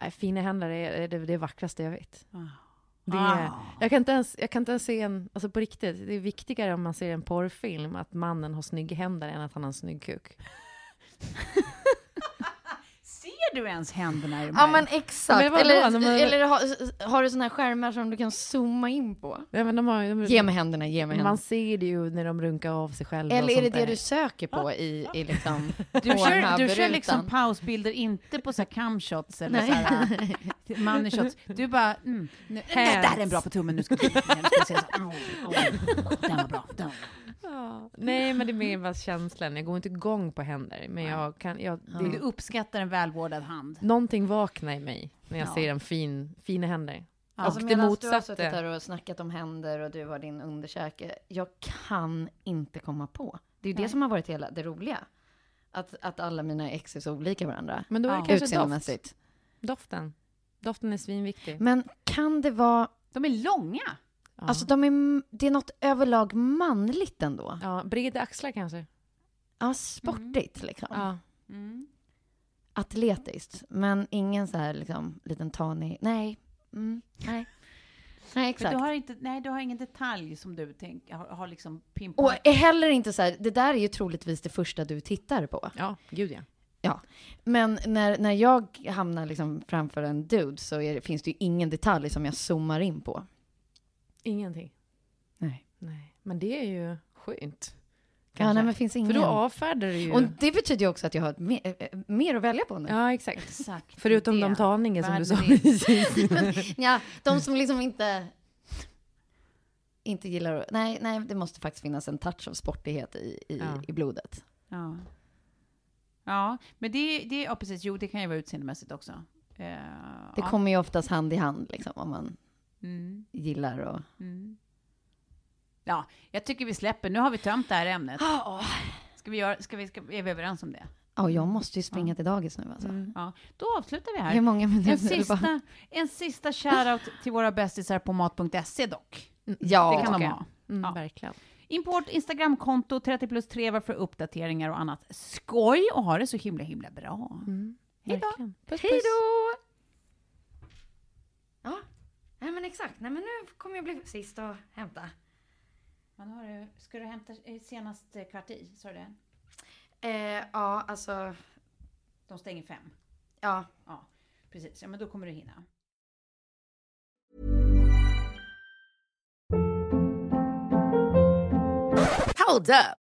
nej, fina händer är, det, det vackraste jag vet.
Ah.
Det är, jag, kan inte ens, jag kan inte ens se en, alltså på riktigt, det är viktigare om man ser en porrfilm att mannen har snygga händer än att han har en snygg kuk. *laughs*
Du ens händerna i de
Ja
här?
men exakt.
Men
eller
De har-
eller har, har du såna här skärmar som du kan zooma in på?
Ja, men de har, de,
Ge mig händerna, ge mig
Man
händerna.
ser det ju när de runkar av sig själva.
Eller är det det
där.
du söker på i, i liksom *laughs*
Du kör, du kör liksom pausbilder, inte på så här camshots eller
Nej.
så här äh, *laughs* money shots. Du bara, mm, nu, där är en bra på tummen, nu ska vi, se *laughs* den var bra, den var bra.
Ja. Nej, men det är mer bara känslan. Jag går inte igång på händer, men jag kan... Jag,
Du
det,
uppskattar en välvårdad hand.
någonting vaknar i mig när jag
Ja.
ser en fin, fina händer.
Alltså
och det
medan du har suttit
motsatte.
här och snackat om händer och du har din underkäke. Jag kan inte komma på. Det är ju det som har varit hela det roliga. Att, att alla mina ex är så olika varandra.
Men då är det
Ja.
kanske doft.
Utseendemässigt.
Doften. Doften är svinviktig.
Men kan det vara...
De är långa.
Ja.
Alltså de är, det är något överlag manligt ändå.
ja, breda axlar kanske.
Ja, sportigt liksom.
Ja.
Mm.
Atletiskt. Men ingen så här liksom liten tanig... Nej. Mm, nej. Nej,
Men
exakt.
du har, inte, nej, du har ingen detalj som du tänk, har, har liksom
Och
pinpoint.
är heller inte så här, det där är ju troligtvis det första du tittar på.
ja, gud ja.
Ja, men när, när jag hamnar liksom framför en dude så är finns det ju ingen detalj som jag zoomar in på.
Ingenting.
Nej.
Nej. Men det är ju skönt.
Ja, nej, men finns ingen.
För då avfärdar du ju...
Och det betyder ju också att jag har mer, eh, mer att välja på nu.
Ja, exakt.
Exakt.
Förutom
det.
de talningar som du sa precis. *laughs*
Ja, de som liksom inte, inte gillar att, nej, nej, det måste faktiskt finnas en touch av sportighet i, i,
Ja.
i blodet.
Ja. Ja, men det, det, ja precis, jo det kan ju vara utseendemässigt också. Eh,
Det
ja.
kommer ju oftast hand i hand liksom, om man
Mm,
gillar och...
mm. Ja, jag tycker vi släpper, nu har vi tömt det här ämnet. Ska vi göra, ska vi, ska, är vi överens om det?
Ja, jag måste ju springa till dagis nu alltså.
Ja, då avslutar vi här.
Hur många minuter?
En
det bara?
sista, en sista shoutout till våra bästisar på mat.se dock.
Ja,
det kan de
okej.
ha.
Mm,
Ja.
Verkligen.
Import Instagramkonto 30 plus 3 var för uppdateringar och annat skoj och ha det så himla himla bra.
Mm,
Hej då.
verkligen. Puss,
Hej
puss.
då! Ja, nej men exakt. Nej men nu kommer jag bli sist och hämta.
Men har du, ska du hämta senast eh, kvart i? Sa du det?
Eh, ja, alltså,
De stänger fem.
ja.
Ja, precis. Ja, men då kommer du hinna.
Hold up.